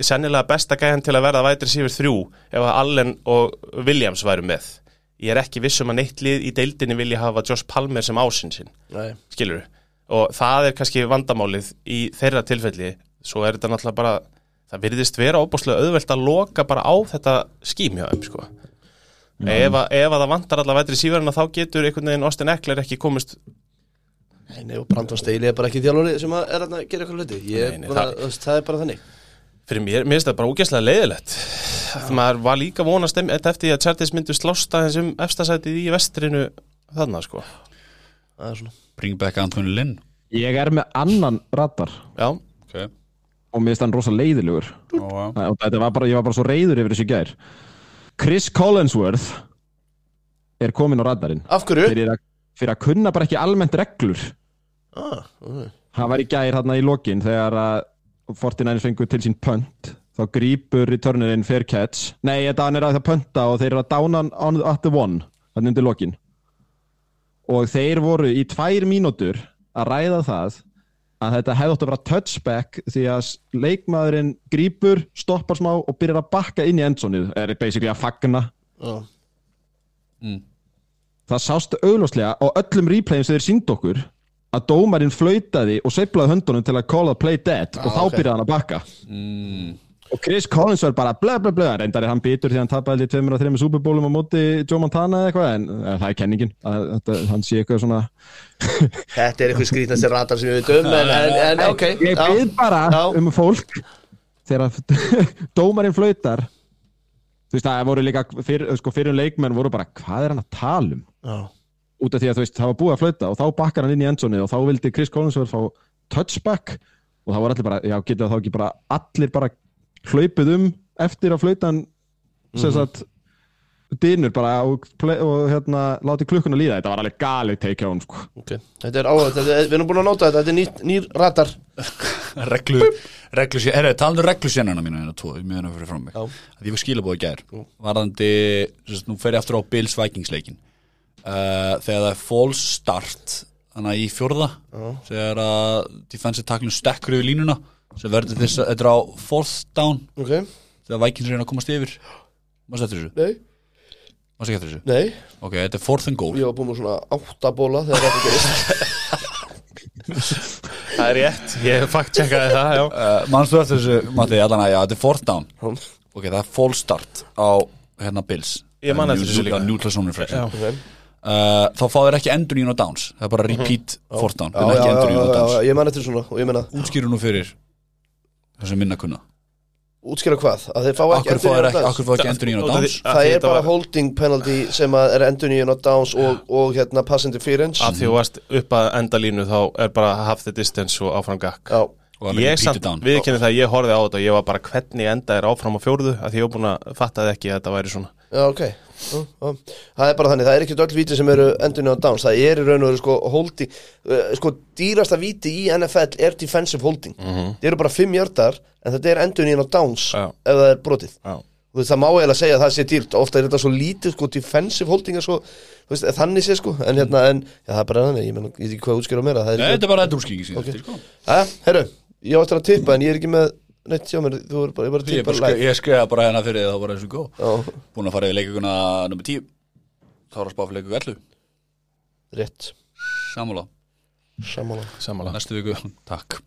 sennilega besta gæðan til að verða vætri sífur þrjú ef að Allen og Williams væru með ég er ekki viss um að neitt lið í deildinni vilja hafa Josh Palmer sem ásinn sinn. Nei, skilur og það er kannski vandamálið í þeirra tilfelli. Svo er þetta náttúrulega bara það virðist vera óbúslega auðvelt að loka bara á þetta skím hjá þeim sko. ef, að, ef að það vantar allavega vætri síverðina þá getur einhvern veginn Austin Eckler ekki komist nei, nei, og Brandon Staley er bara ekki þjálfari sem að er að gera eitthvað hluti. Það, það er bara þannig fyrir mér, mér finnst það bara úgæslega leiðilegt. Það maður var líka vonast eftir því að Chargers myndu slásta þessum efstasætið í vestrinu þannig sko. Það er svona. Bring back Anthony Lynn. Ég er með annan radar. Já, okay. og mér finnst hann rosa leiðilegur. Og, og þetta var bara, ég var bara svo reyður yfir þessu í gær. Chris Collinsworth er komin á radarinn. Af hverju? fyrir að, fyrir að kunna bara ekki almennt reglur. Ah, okay. hann var í gær hérna í lokin þegar að 49ers fengu til sín pönt þá grípur returnerinn fair catch. Nei, þetta hann er að það pönta og þeir eru að dána on, at the one þannig undir lokin. Og þeir voru í tvær mínútur að ræða það að þetta hefði átt að vera touchback því að leikmaðurinn grípur, stoppar smá og byrjar að bakka inn í endsonið er basically að fagna. Já. það sást augljóslega á öllum replayum sem þeir sínd okkur að dómarinn flautaði og sveiflaði höndunum til að call a play dead og þá ok. byrjaði hann að bakka og Chris Collins var bara bla bla bla reyndar er hann bitur því hann í tveimur og þreimur superbólum á móti Joe Montana eða eitthvað en uh, það er kenningin að, að, hann sé eitthvað svona Þetta er eitthvað skrítnasti ratar sem ég veit um En, en, en ok ég byrð bara Já. um fólk þegar dómarinn flautar þú veist það voru líka fyrir, sko, fyrir leikmenn voru bara hvað er hann að tala um Já. Út af því að veist, það var búið að flauta og þá bakkar hann inn í endsonið og þá vildi Chris Collins verið fá touchback og þá var allir bara, já, getur þá ekki bara allir bara hlaupið um eftir að flautan sem sagt dynur bara og, og hérna, láti klukkuna líða. Þetta var alveg galið take on sko. Ok, þetta er áhugað, þetta er- við erum búin að nota þetta, þetta er nýr, nýr ratar reglu, reglu herru, talandi um reglu sérnana mínu hérna tvo, meðan að fyrir frá mig? Já. að ég var skilabóð í gær varðandi, nú fer ég aftur á Bills Vikings leikin uh, þegar það er false start þannig að í fjórða þegar að defensive tackle stekkur yfir línuna sem verður þess að þetta er á fourth down. Ok, þegar Vikings reyna að komast yfir. Maður eftir þessu, nei, maður eftir þessu? Nei. Ok, þetta er fourth and goal. Ég var búin með svona átta bóla þegar þetta gerist. Það er rétt, ég fakt checkaði það, já. Uh, mannstu eftir þessu, Matti, allan að já, þetta er fourth down. Já. ok, það er false start á hérna Bills. Ég man eftir þessu líka. Reflection Já. Ok, uh, þá fá þér ekki endur nýjum á downs. Það er bara repeat fourth down, já, það er já, ekki já, endur nýjum á já, downs. já, ég man eftir svona og ég meina, útskýru nú fyrir þessum minna kunna. Útskýra hvað? Að þeir fá ekki fá endurnýjun þér á downs. akkur fá ekki endur nýjum á Út af því- downs Það er þetta bara holding penalty sem að er endurnýjun á downs og, og hérna pass interference. Að því þú varst upp að endalínu þá er bara half the distance og áfram gakk. Já, og alveg Ég samt, down. viðkynni það, ég horfði á þetta og ég var bara hvernig enda er áfram á fjórðu? Að því ég Það er bara þannig, það er ekkert öll víti sem eru endurnýjun á downs, það er í raun og veru sko holding, uh, sko dýrasta víti í NFL er defensive holding. Það eru bara fimm hjartar en þetta er endurnýjun á downs Já. ef það er brotið. Þú veist, það má eiginlega segja að það sé dýrt. Ofta er þetta svo lítið, sko, defensive holding svo, þú veist, þannig sé, sko. En hérna, en, já, það er bara þannig, ég menn, ekki hvað útskýra er Nei, þetta er bara þetta sko. Æ, herru, ég á eftir að tippa en ég er ekki með neitt hjá mér, þú er bara, bara að Ég bara skre- ég skrifa bara hérna fyrir þá bara þessu góð. Já, búin að fara yfir leikuguna nummer 10 þá er að spá fyrir leikugu 11 rétt, sammála. Sammála. Samanlega næstu viku, takk.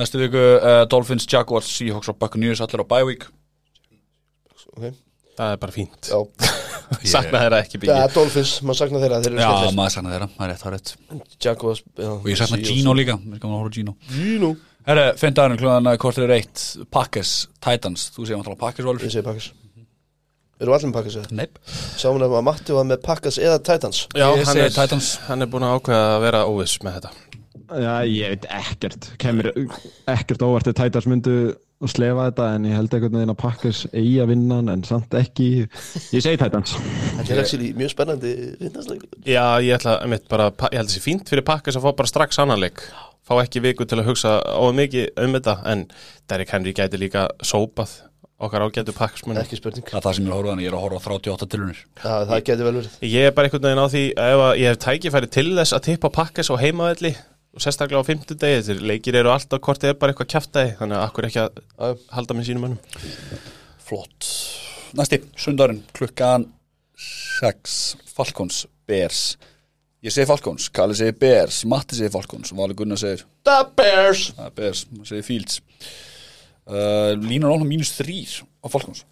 Næstu viku uh, Dolphins, Jaguars, Seahawks og Buccaneers allir á bye week. Okay. Það er bara fínt. Já, Sakna þeirra ekki það er Dolphins, maður sakna þeirra, þeir eru Já, maður sakna þeirra, það er rétt, það er rétt. Jaguars já, og ég sakna. Gino líka, mér er gaman að horfa á Gino. Gino Herre, finn dagurinn klúðan kortir er eitt Packers, Titans, þú segir maður Packers Valur. Ég segi Packers. Eru allir með Packers eða? Neip, Sáum að Matti var með Packers eða Titans. Já, Ég hann segi er, Titans. hann er búin að ákveða að vera óviss með þetta. Já, ég veit ekkert. Kemur ekkert óvart til Titans myndu að slefa þetta en ég held einhvern veginn að Packers eigi að vinna hann, en samt ekki. Ég segi Titans. Þetta er actually mjög spennandi vinnastleik Já, ég ætla mitt bara, ég held þessi fínt fyrir pakkas að fá bara strax annarleik Fá ekki viku til að hugsa óð mikið um þetta En Derrick Henry gæti líka sópað okkar ágætu pakkasmunum Ekki spurning. Það er það sem ég er að horfa ég er að horfa á 38 tilunir Já, það getur vel verið. Ég er bara einhvern veginn á því að ef að ég hef tækifæri til þess að tippa pakkas á heimavelli og sérstaklega á fimmtudegi þeir leikir eru alltaf hvort er bara eitthvað kjaftaði þannig að akkur ekki að halda með sínum mönnum. Flott. Næsti, sundagurinn, klukkan 6 Falcons, Bears Ég segi Falcons, Kalli segi Bears Matti segi Falcons, Vali Gunnar segir The Bears. Uh, Bears, segir Fields. Uh, Línar ána mínus þrýr á Falcons.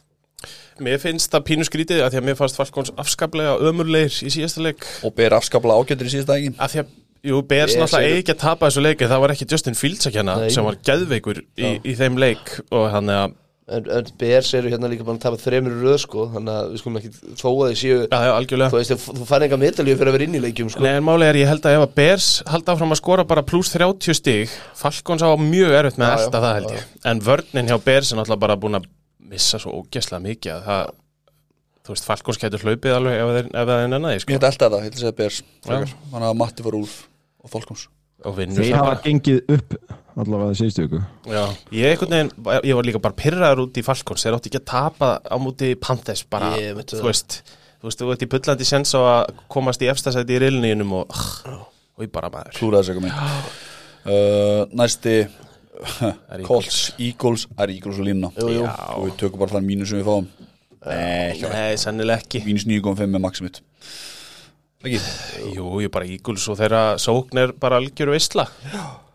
Mér finnst það pínu skrítið að því að mér fannst Falkons afskaplega ömurleir í síðasta leik. Og Bear afskaplega ágættur í síðasta daginn að því að Jú, Bears náttúrulega eigi ekki að tapa þessu leik en það var ekki Justin Fields að kenna Nei. sem var geðveikur í, í þeim leik. Og hann að, En, Bears eru hérna líka bara að tapa þremur röð sko Þannig að við skulum ekki þó að þið séu já, já, algjörlega. Þú veist, þú fær enga medalíu fyrir að vera inn í leikjum sko. Nei, en málega er ég held að ef að Bears halda áfram að skora bara pluss 30 stig Falkons á mjög erfitt með elta það held ég. En vörnin hjá Bears er náttúrulega bara búin að missa svo ógeslega mikið að það, þú veist, Falkons getur hlaupið alveg ef, ef það er nennaði, Ég sko hætti alltaf þetta, ég hætti að segja Já. Þannig að Matti var Úlf og Falcons. Og það allavega síðustu viku. Já, ég, ég var líka bara pyrraður út í Falkons þeir átti ekki að tapa á múti Panthers bara, Ég þú það. veist. Þú veist, þú veit í bullandi sens á að komast í efstasæti í rilniðinum og, og ég bara maður. Klúraði þessu eitthvað minn uh, Næsti er Colts, Eagles, það er Eagles og jú. og við tökum bara þann mínus sem við fáum. Nei, Nei, sennilega ekki. Mínus 9.5 með maximit Ekki? Jú, ég bara Eagles og þeirra sókn er bara algjöru steikja þá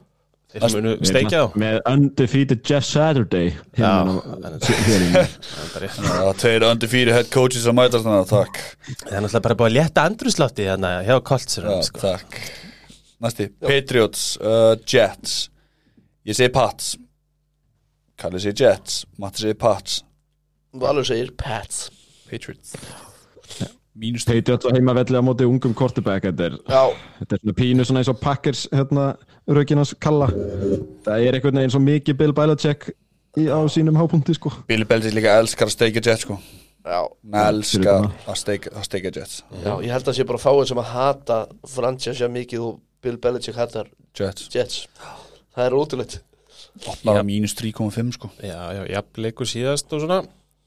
Með undefeated Jeff Saturday Já, hérna. Það er er tveir undefeated head coaches að mætast þannig Takk. Það er náttúrulega bara búið að létta andruslátti hérna hjá Coltsurum sko. takk. Næsti, Patriots, uh, Jets. Ég segi Pats. Kalli segi Jets Matti segi Pats. Valur segir Pats. Patriots Patriots á heimavelli á móti ungum quarterback Þetta er, Já, þetta er svona pínu svona eins og Packers hérna, raukinas kalla. Það er einhvern veginn svo mikið Bill Belichick í, á sínum hápunkti sko. Billy Belichick líka elskar að steikja Jets sko. Elskar að steikja Jets. Já Ég held að sé bara fáið sem að hata franchise mikið og Bill Belichick hatar Jets. Jets. Það er ótrúleitt Opnar á mínus 3.5 sko. Já, já, jafn leikur síðast og svona.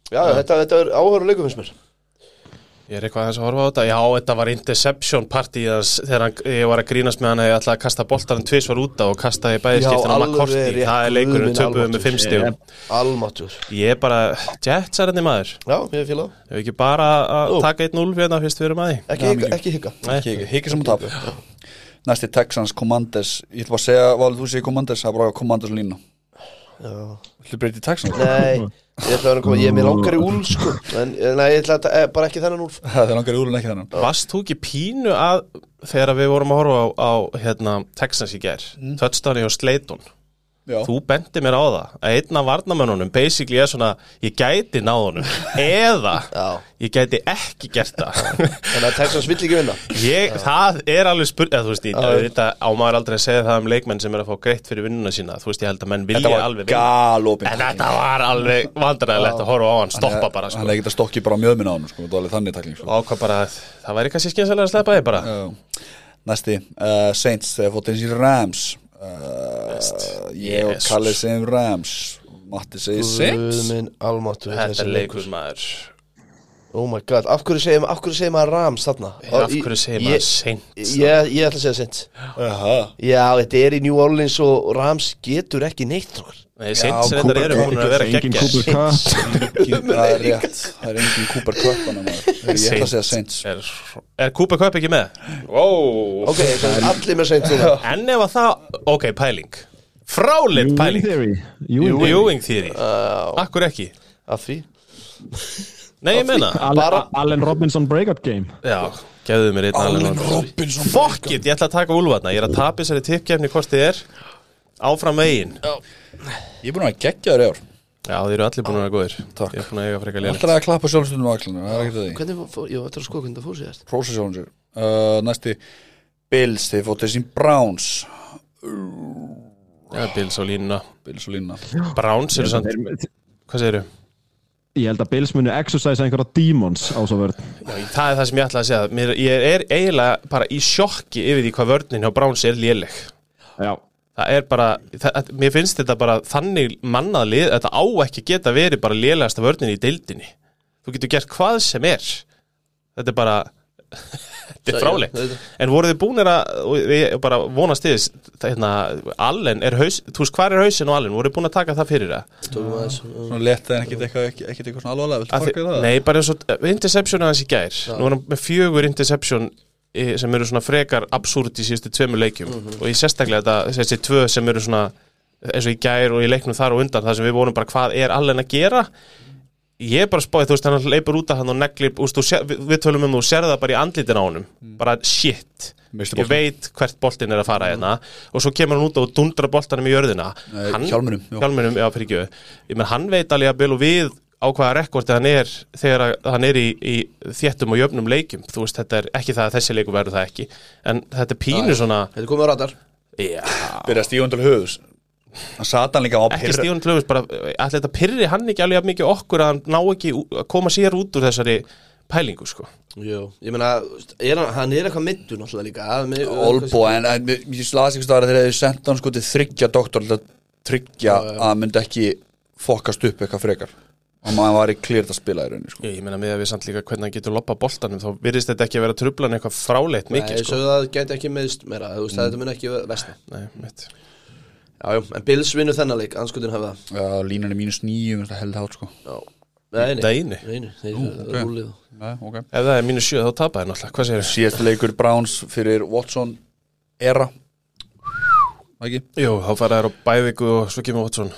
Já, já, þetta, þetta er áhöru leikum finnst mér Ég er eitthvað aðeins að horfa á þetta. Já, þetta var interception party þegar hann, ég var að grínast með hann að ég ætlaði að kasta boltarinn tvisvar út á og kastaði bæði Já, skiptin á alveg McCourty Það er leikurinn töpuðum með almáttugur. fimm stígum Almáttur Ég er bara, Jets er henni maður. Já, ég fíla það. Ef ekki bara að Ú. taka 1-0 hérna fyrst við erum að því. Ekki, ekki. Ekki, ekki, ekki sem að tap Næsti Texans, Commanders. Ég ætla bara að segja, valið þú segir Commanders Það ég ætla að vera að koma Ég er mér langar í úl sko. En nei, ég ætla að eh, bara ekki þennan úl Það er langar í úrun ekki þennan. Varst þú ekki pínu að þegar við vorum að horfa á, á hérna, Texas í gær? Mm. Touchdown og Slayton Já, Þú bendi mér á það að einn af varnamönnunum basically er svona, ég gæti náð honum. Eða Já. ég gæti ekki gert það. Þannig að Texans vill ekki vinna. Ég, það er alveg spurning eða þú veist, ég, þetta á maður aldrei að segja það um leikmenn sem er að fá greitt fyrir vinnuna sína. Þú veist, ég held að menn vilja alveg vinna. en þetta var alveg vandræðilegt að horfa á hann stoppa bara, Hann sko, hefði getað stokkið bara á mjöðmina á hann sko. Sko. ákvað bara það væri kannski skynsalega að sleppa því bara. Já. Næsti, uh, Saints Þegar fótt eins í Rams uh, Ég og. Kalli segjum Rams. Matti segir Guð Saints minn almáttur þetta þessi er leikur. maður Oh my god, af hverju segir, af hverju segir maður Rams þarna? af hverju segir maður Ég, Saints ég, ég ætla að segja Saints. Aha. Já, þetta er í New Orleans og Rams getur ekki neitt strókar. Nei, Saints reyndar Cooper eru búin að vera geggja Cooper Cup. Það er rétt. Það er engin Cooper Cup hann Ég ætla að segja Saints. Er, er Cooper Cup ekki með? Wow. Ok, það er allir með Saints En ef að það, ok, pæling. Fráleitt Ewing pæling. Theory. Ewing theory. Akkur ekki? Af því Nei, ég meina. Allen, Bara- Allen Robinson breakout game. Já, gefðu mér einn Allen Robinson. Fuck it, ég ætla að taka úlfarna Ég er að tapa þessari tippkefni hvort þið er. Áfram megin. Ég er búin að gegja þér í ár. Já, þið eru allir búin að vera góðir. Takk. Ég er búin að eiga frekar lélega. Alltaf að klappa sjálfstundum á axlunum Það er ekkert að því. Hvernig fór, jú, þetta er sko hvernig það fór síðast. Sjálfum sér uh, Næsti. Bills Þeir fótt eins í Browns. Já, Bills á línuna. Bills og lína Browns eru samt, Þeir- hvað segirðu? Ég held að Bills munu exercise einhverja demons á svo vörð það er það sem ég ætla að segja Mér, Ég er eiginlega bara í sjokki yfir því hvað vörnin hjá Browns er léleg Já Það er bara, það, mér finnst þetta bara þannig mannað lið, þetta á ekki geta verið bara lélegasta vörnin í deildinni. Þú getur gert hvað sem er. Þetta er bara, þetta er auðvitað. En voruð þið búinir að, ég bara vonast þið, hérna, Allen er haus, þú veist hvað er hausin og Allen, voruð þið búin að taka það fyrir það? Svona lett en ekkert eitthvað ekki eitthvað svona alvarlega Viltu Að farga þið- það? Nei, bara eins og interception aðeins í gær. Nú er hann með fjögur interception eh, sem eru svona frekar absúrt í síðustu tveimur leikjum og ég sérstaklega þetta, þessi tvö sem eru svona eins og í gær og í leiknum þar og undan þar sem við vorum bara hvað er allen að gera ég er bara spáðið, þú veist, hann leipur út af hann og neglir, úst, sér, við, við tölum um þú sér það bara í andlitin á honum, bara shit. Ég veit hvert boltin er að fara hérna. Og svo kemur hann út og dundra boltanum í jörðina. Nei, hann, hjálminum, já. hjálminum, já, fyrir ekki. Ég menn, hann veit alveg að og við á hvaða rekordi hann er þegar hann er í, í þéttum og jöfnum leikjum. Þú veist, þetta er ekki það að þessi leiku verður það ekki. En þetta er pínu svona Þetta er komið á radar. Já, Byrja stígun til höfus satan líka á ekki stíðun tlöfus bara, allir þetta pyrri hann ekki alveg jafn mikið okkur að hann ná ekki að koma sér út úr þessari pælingu sko? Jú, ég meina, er hann, hann er eitthvað middur náttúrulega líka með, Olbo, en, en ég slasi ekki staðar að þeir hefði sendt hann sko til þryggja doktor til að tryggja Já, já. að hann myndi ekki fokast upp eitthvað frekar. Og maður var í klýrt að spila í rauninni sko. Ég, ég meina með að við samt líka hvernig hann getur loppa boltanum þá virðist þetta ekki að vera trublan eitthvað fráleitt Nei, mikið ég sko. það gæti ekki meðist meira Þú veist, þetta mun ekki vestna Nei, mitt Já, já, en Bills vinur þennan leik, anskutin hafa það. Já, línan er mínus nýju, það held hát sko. Já, nei, nei, Þetta einu nei, nei, þeir Ú, eru ok. rúlið Ef það er mínu sjö þá tapa þér náttúrulega. Hvað segir þér? Síðasti leikur Browns fyrir Watson era. Ekki? Jú, þá fara þær á bæviku og svo kemur Watson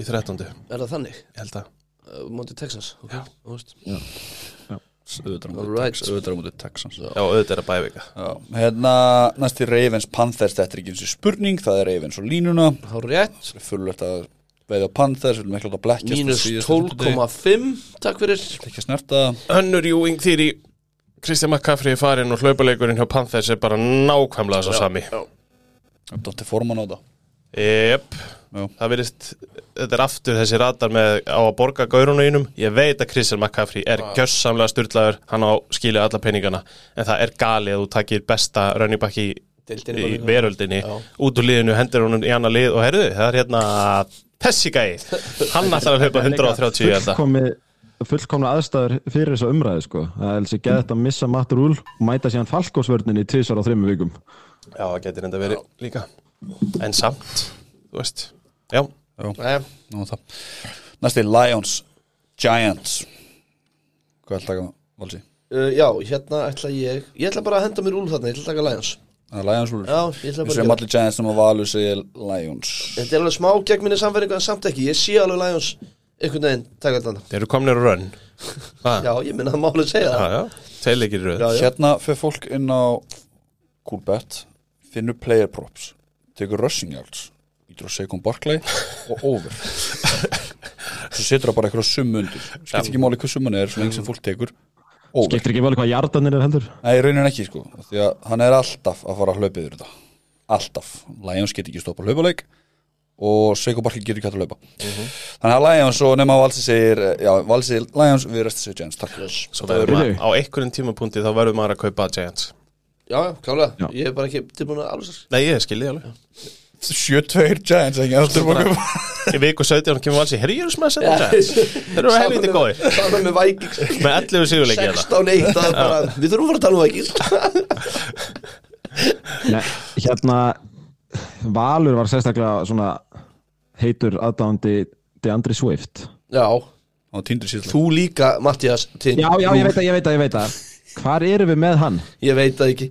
í 13. Ég Er það þannig? held að Uh, Monty Texans, ok, þú veist Auðvitað á móti Texans. Já, auðvitað er að bævika. Hérna næsti Ravens Panthers þetta er ekki eins og spurning, það er Ravens og línuna. Þá rétt. Fullvægt að veiða á Panthers við viljum ekki Mínus á síðustu fimmtudegi. 12,5 Takk fyrir. Ekki að snerta Önnur júing þýri Kristján McCaffrey er farin og hlaupaleikurinn hjá Panthers er bara nákvæmlega svo sami. Dotti Forman á það. Jep. Það verðist þetta er aftur þessi radar með á að borga gaurunu einum, ég veit að Kristján McCaffrey er gjössamlega styrlaður, hann á skilja alla peningana, en það er galið að þú takir besta rönnibakki Deildinni í veröldinni, Já. út úr liðinu hendur honum í annar lið og heyrðu, það er hérna þessi gæi, hann ætlar að hlaupa 130 í þetta fullkomi, fullkomna aðstæður fyrir þessa umræði sko. það er alveg geðt að missa Matt Rúl og mæta síðan falkosvörnin í tvisar á þreymur vikum. Já, það getur enda verið líka. En samt, þú veist Já, Nei, Nú, næsti Lions Giants. Hvað ætla að taka valsi? uh, Já, hérna ætla ég Ég ætla bara að henda mér úr þarna, ég ætla að taka Lions. Lions úr Já, ég ætla við bara séum allir Giants sem að valu segja Lions. Þetta er alveg smá gegn minni samverðingu en samt ekki. Ég sé alveg Lions einhvern veginn taka þetta þeir eru komnir að rönn? Já, Já, ég minna að segja já, það. Já, Já, já. hérna fyrir fólk inn á Coolbet finnur player props tekur rushing yards ítur á Saquon Barkley og over. Svo setur það bara eitthvað summu undir. Skipt ekki máli hvað summan er svo lengi sem fólk tekur. Over. Skiptir ekki vel hvað jardanir er heldur. Nei, raunin ekki sko. Því að hann er alltaf að fara að hlaupa yfir þetta. Alltaf. Lions get ekki stoppa hlaupaleik Og Seiko Barkley getur ekki hægt að hlaupa. Þannig að Lions og nema Valsi segir Já, Valsi segir Lions við resti segir Giants. Takk Svo verður maður á einhverjum tímapunkti þá verður maður að kaupa Giants. Já, já, klálega. Já. Ég er bara ekki tilbúin að alveg sér. Nei, ég skilji alveg 7-2 Giants Í viku 17 kemur herri, ég er sem að setja Giants? Þeir eru helviti góðir. Það með Vikings. Með 11 sigurleiki hérna. 16-1 það er bara Við þurfum að fara að tala um Vikings. Hérna Valur var sérstaklega svona heitur aðdándi Deandri Swift. Já, þú líka, Mattias já, já, ég veit að, ég veit að, ég veit að hvar erum við með hann? Ég veit það ekki.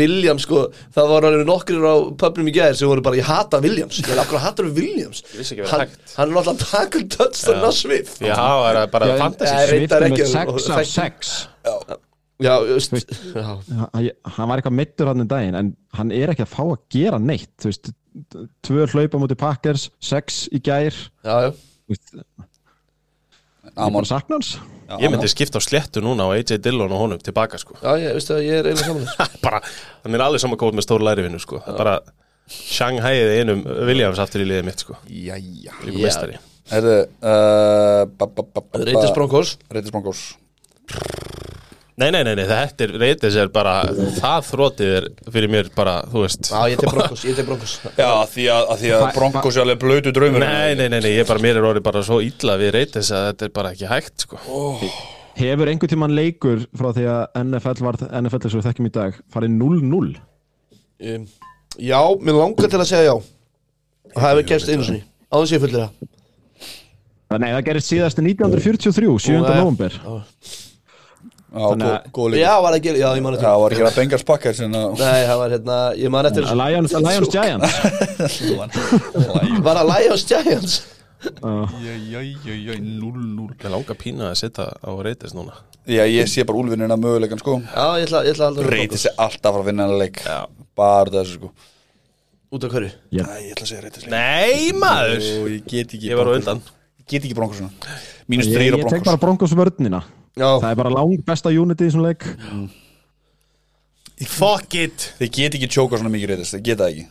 Williams sko Það var alveg nokkrir á pubnum í gæðir sem voru bara Ég hata Williams. Ég er akkur að hata Williams. Vissi ekki að vera hann, hægt. hann er náttúrulega að taka um touchdown á Swift Já, er það bara Já, fantasy. Reyndar er ekki, með og- 6 og- af 6 Já, just, já, hann hann var eitthvað mittur hann um daginn en hann er ekki að fá að gera neitt. Þú veist, tvö hlaupa mútið Packers sex í gær. Já, já. Veist, ég Amon bara sakna hans Ég myndi skipta á sléttu núna á AJ Dillon og honum tilbaka sko. Já, ég veistu að ég er eiginlega saman bara, hann er alveg saman góð með stór lærivinu sko. Er bara Shanghaiði einum Williams aftur í liðið mitt sko. Jæja Líka Já. meistari. Herðu uh, Reytis Broncos. Reytis Broncos Nei, nei, nei, nei, þetta er, reytis er bara Það þrótið er fyrir mér bara, þú veist. Já, ég til Broncos, ég til Broncos Já, að því að, að, því að Broncos er alveg blödu draumur. Nei, nei, nei, nei, ég er bara, mér er orðið bara svo illa við reytis að þetta er bara ekki hægt sko. Hefur einhvern tímann leikur frá því að NFL var NFL eins og við þekkjum í dag farið 0-0 um, Já, mér langar til að segja já. Það hefur gerst einu sinni þess ég fullir það Nei, það gerist síðast 1943, 7. Nei. november Já, Þannig að- Já, var að gera, já, ég man Já, eftir var ekki að Bengals pakkar sinna Nei, það var hérna, ég man eftir. Lions, Lions Giants. Var að Lions Giants? Jæjæjæjæj, 0-0 Mér langar pína að setja á reytis núna. Já, ég sé bara úlfinina möguleikan sko. Já, ég ætla, ég ætla að halda með Reytis er alltaf að að vinna hennar leik. Já. Bara þessu sko. Út af hverju? Æ, ég ætla að segja Reytis leik. Nei, maður! Ó, Ég get ekki Ég var á undan. Get ekki Broncos svona Mínus ég, 3 á ég tek bara Broncos vörnina Já, það er bara lang besta unity í þessum leik. Fuck it. Þeir get ekki tjóka svona mikið Reytis Þeir geta það ekki.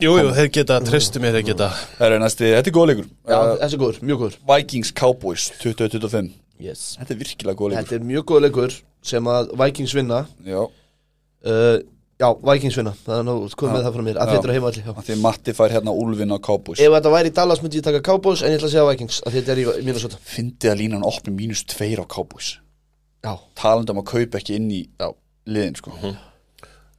Jú, jú, þeir geta, treystu mér þeir geta. Það er næsti, þetta er góð leikur. Já, uh, þessi er góður, mjög góður. Vikings Cowboys 2025 yes. Þetta er virkilega góð leikur. Þetta er mjög góð leikur sem að Vikings vinna. Já, uh, Já, Vikings vinna Það er nú komið með það frá mér að þetta er heima allir af því Matti fær hérna Úlfin á Cowboys. Ef þetta væri í Dallas myndi ég taka Cowboys en ég ætla að segja Vikings að þetta er í Minnesota. Fyndið að línan opni mínus tveir á Cowboys. Já, Talandi um að kaupa ekki inn í já, liðin sko.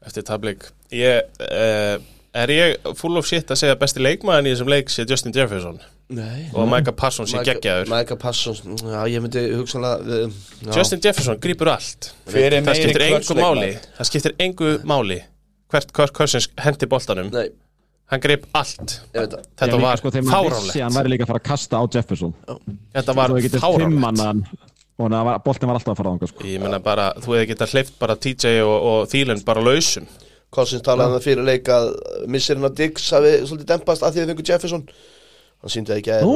Eftir tablik Ég, uh, er ég full of shit að segja besti leikmaðin í þessum leik sé Justin Jefferson nei. Og Micah Parsons sé geggjaður. Micah Parsons, já ég myndi hugsanlega uh, já. Justin Jefferson grýpur allt. Er Það meiri skiptir engu máli. Það skiptir engu máli Hvert Kirk Cousins hendi boltanum. Nei, Hann greip allt. Það. Þetta var sko, að hann fáránlegt væri líka að fara að kasta á Jefferson. Þetta var fáránlegt. mannan og hann var, alltaf að fara þangað sko. Ég meina bara, þú hefði getað hleyft bara TJ og, og Thielen bara lausum. Cousins talaði um það fyrir leik að missirinn á Diggs hafi svolítið dempast að því að fengur Jefferson hann síndi það ekki að Nú,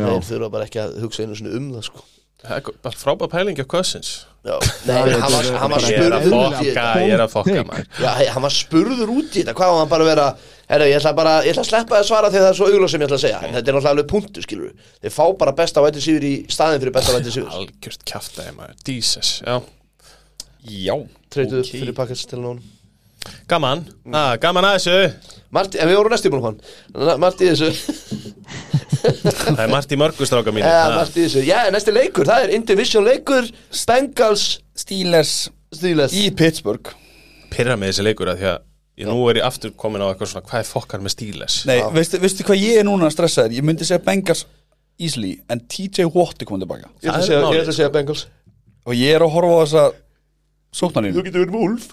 já. þeir þurfa bara ekki að hugsa einu svona um það sko. Það er bara frábæð pæling af Cousins. Já, nei, hann var, Ég að spurður út í þetta ég er að fokka maður. Hann var spurður út í þetta. Hvað var hann bara að vera Herra, ég ætla bara, ég ætla að sleppa að svara þegar það er svo augljóð sem ég ætla að segja. En þetta er náttúrulega alveg punktu, skilur við Þeir fá bara besta væti síður í staðin fyrir besta væti síður Algjört kjaftaði maður, Jesus, já. Já. Treytuð fyrir pakkast til nón Gaman, ah, gaman að þessu. Marti, en við vorum næstu búin hann. Marti þessu. Það er margt í mörgu stráka mínu Já, Ha, Marti þessu. Já, næsti leikur, það er Indivision leikur Bengals Steelers. Steelers. Í Pittsburgh. Pirra með þessi leikur að því að ég nú er ég aftur komin á eitthvað svona Hvað er fokkar með stíles? Nei, veistu, veistu hvað ég er núna stressaður? Ég myndi segja Bengals easily En TJ Watt er komið tilbaka. Ég ætla að er segja- að Bengals. Og ég er að horfa á þessa sóknarninu getur verið múlf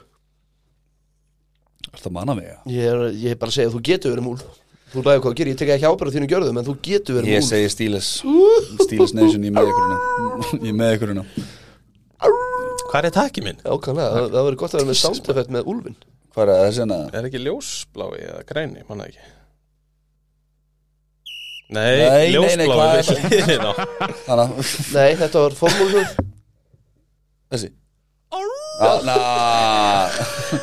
Er það manna mig? Ég er, ég er bara að segja að þú getur verið múl. Þú ræður hvað að gera, ég tek ekki ábyrða þínu gjörðum En þú getur verið Ég múl. segi Steelers. Steelers Nation, ég með ykkur hérna. Ég með ykkur hérna. Hvað er takið minn? Ákvæmlega, það, það verður gott að vera með sound effect með úlfin Hvað er það þessi hérna? Er ekki ljósblái eða græni, manna ekki. Nei, Nei, nei, nei, ljósblái. Nei, þetta var formúlhjóð Þessi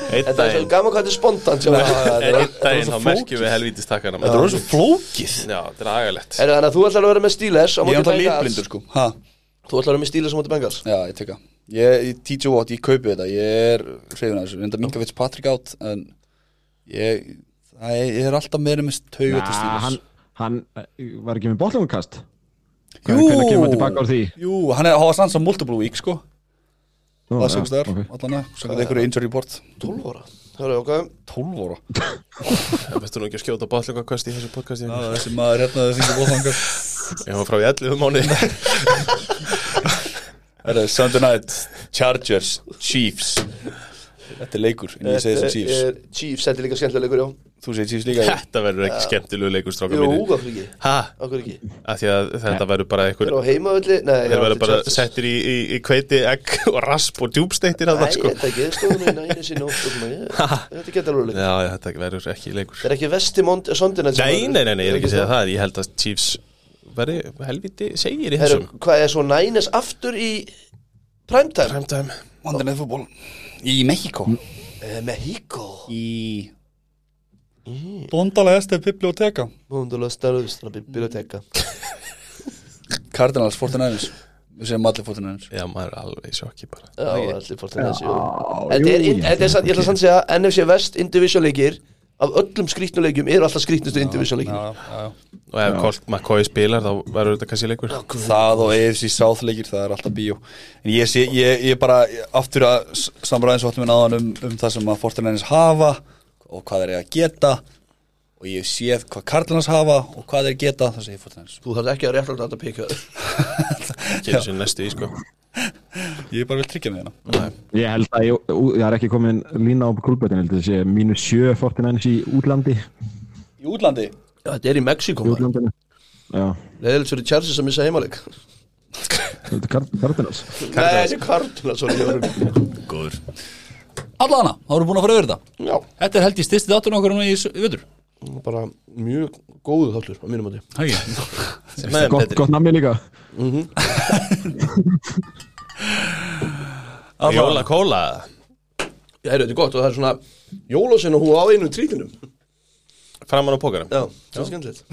Þetta er svo gaman hvað þetta er spontant að- er- Einn daginn þá merkjum við helvítist takkana Þetta er svo flókið. Já, þetta er agalegt. Er Þannig að þú ætlar að vera með Steelers á Ég er móti alltaf Bengals? litblindur sko. Ha? Þú ætlar að vera með Steelers á móti Bengals? Já, ég teka Ég, ég TJ Watt, ég kaupi þetta. Ég er hrifin að þessu. Reynda Minka Fitz Patrick átt En ég það er, Ég er alltaf meira með tauga til Steelers. hann, hann eh, var ekki með botlangukast Jú. Hann er að hafa sanns á multiple week sko Það já, sem stöðar, ok. allan að Sannkvæmt einhverju injury report. 12 ára? Það er okkar 12 ára? Það veistu nú ekki að skjóta bátlöngakvöst í þessu podcasti? Já, Þessi maður hérna þessi ekki bóðfangar Ég var frá í 11 mánu Það er Sunday night Chargers, Chiefs. Þetta er leikur, en ég segi þessi Chiefs. er Chiefs, þetta er líka skemmtilega leikur, já Þú segir Chiefs líka Þetta verður ekki skemmtilegu leikur stráka Jú, mínu hvað fyrir ekki. Ha? Akkur ekki. Af því að þetta verður bara einhver Þeir á heimaölli Nei, Þeir verður bara settir í, í, í kveiti, egg og rasp og djúbsteittir að Nei, sko. þetta ekki, stóðum við næni sín og Þetta getur alveg leikur. Já, já, þetta verður ekki leikur. Það er ekki vesti sondina Nei, nei, nei, nei, ég er ekki að segja það. Ég held að Chiefs verði helviti segir í þessum. hvað er svo nænis aftur í primetime? Primetime. Monday Night Football. Í Mexiko Eh, Mexico Í. Bondala este biblioteka Múndulega stærðustra biblioteka Cardinals 49ers. Við segjum allir 49ers. Já, maður er alveg í sjokki bara. Já, allir fórt að þessi Já, Þetta er, jú, in- þetta er, ég ætla samt að segja NFC West individual leikir af öllum skrýtnuleikjum eru alltaf skrýtnustu individual leikir. Já, já. Og ef Colt McCoy spilar þá verður þetta kannski leikur. Það og AFC South leikir, það er alltaf bíó. En ég sé, ég, ég bara aftur að samræðins áttum við náðan um, um það sem að 49ers hafa og hvað þeir eru að geta og ég hef séð hvað Cardinals hafa og hvað þeir geta, það segir 49ers Þú þarf ekki að rétt að þetta pika Kynir sér næstu í sko. Ég er bara vil tryggja með hérna. Ég held að ég, það er ekki komin lína á að það sé mínus 7 49ers í útlandi. Í útlandi? Já, þetta er í Mexiko í útlandinu. Já, Leðilegt fyrir Chargers að missa heimaleik. Þetta er Card- Cardinals. Nei, þessi Cardinals sorry, Góður Allana, þá erum við búin að fara yfir þetta. Já, Þetta er held ég styrsti þáttur okkar núna í s- vetur. Bara mjög góðu þáttur á mínum átti Hægi Með Gott, betri gott namni líka. Jóla kóla. Já, heyrðu, þetta er gott og það er svona jólasinn og hún á einu trítinum Framan á pókarum Já, það er skemmtilegt.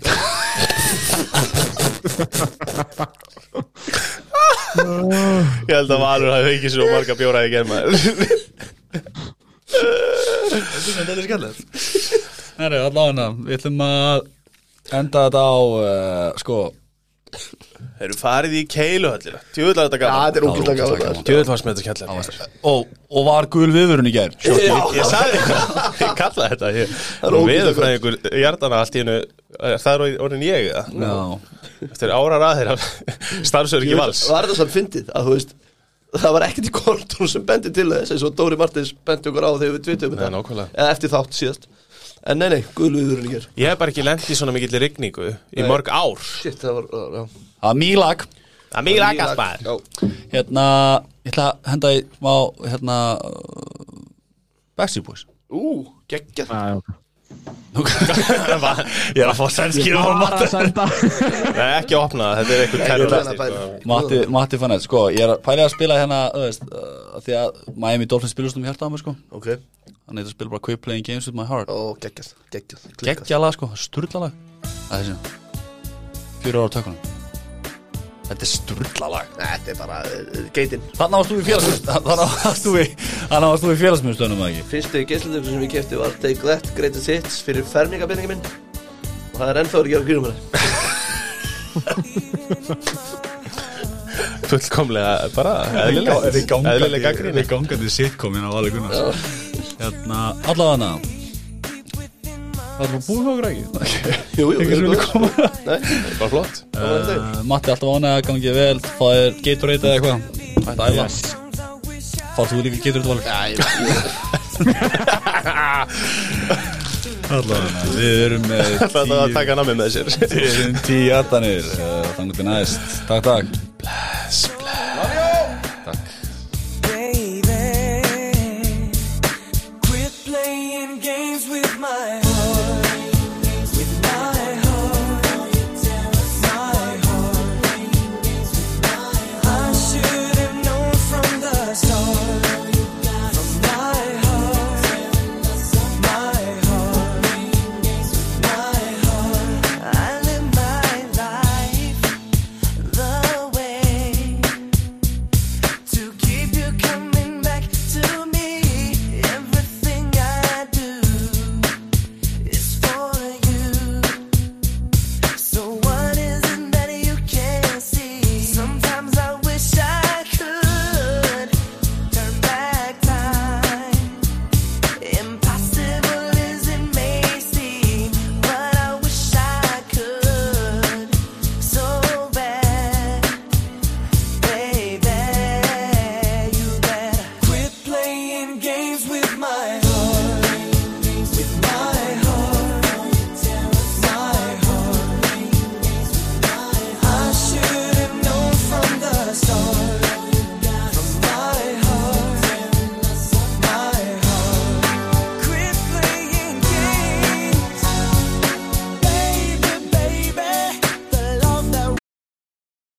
Ég held að Valur hafi ekki svo marga bjóraði germa Þetta er skallið Herri, allavega, við ætlum að enda þetta á uh, sko Eru farið í keiluhöllina Tjóðlega þetta Já, gaman þetta er ógæslega Já, gaman. Tjóðlega með þetta skemmtilega og, og var gul viðvörun í gær? Ég, ég sagði þetta, ég kallaði þetta ég, er ógeðslega Veðurfræðingur hjartana allt í hennu Það er orðin ég eða? Já, Eftir árar aðeir af starfsöður ekki vals. Var þetta samt fyndið að þú veist Það var ekkert í kortun sem bendi til þess eins og Dóri Martins bendi okkur á þegar við nákvæmlega. Eða eftir þátt síðast. En nei, nei, guðluðurinn í ger Ég hef bara ekki lent í svona mikill rigningu Í mörg ár. Shit, það var, já. Það var mýlag Það er mikið lakast maður Já, Hérna, ég ætla að henda í má, hérna Backstreet Boys. Ú, geggjað. Já, já, ok. Ég er að fá senda. Nei, ekki að opna það, þetta er eitthvað það, sko. Matti, Matti fann þetta, sko, ég er að pæla að spila hérna, þú veist, uh, því að Miami Dolphins spilast um hjarta á mig, sko. Ok, Þannig að þetta spila bara Quit Playing Games With My Heart. Klikkað. Geggjalag, sko, sturlalag. Það er þessi. Fjóra ára tökunum Þetta er sturlalag. Nei, Þetta er bara uh, geitin. Þannig varst þú í félagsmyndstöðunum Þannig þú í Þannig þú í félagsmyndstöðunum, eða ekki? Fyrstu geislatöku sem ég kefti var Take That, Greatest Hits fyrir fermingabenningi minn. Og það er ennþá að gera grínum með Fullkomlega bara eðlileg Eðlileg gaggrinni Er í gangandi sitcom hérna á Valur Gunnars. Hérna, allavega Það er búið okkur ekki Jú, jú, góð. Nei, Bara flott. Það uh, Matti alltaf ánægða, gangi vel Það er Gatorade eða eitthvað. Ætti að æfa. Fár þú líka Gatorade ég Allavega, við erum með Það var að taka nammi með sér. Við erum tíu aðdanir Þannig til næst. Takk, takk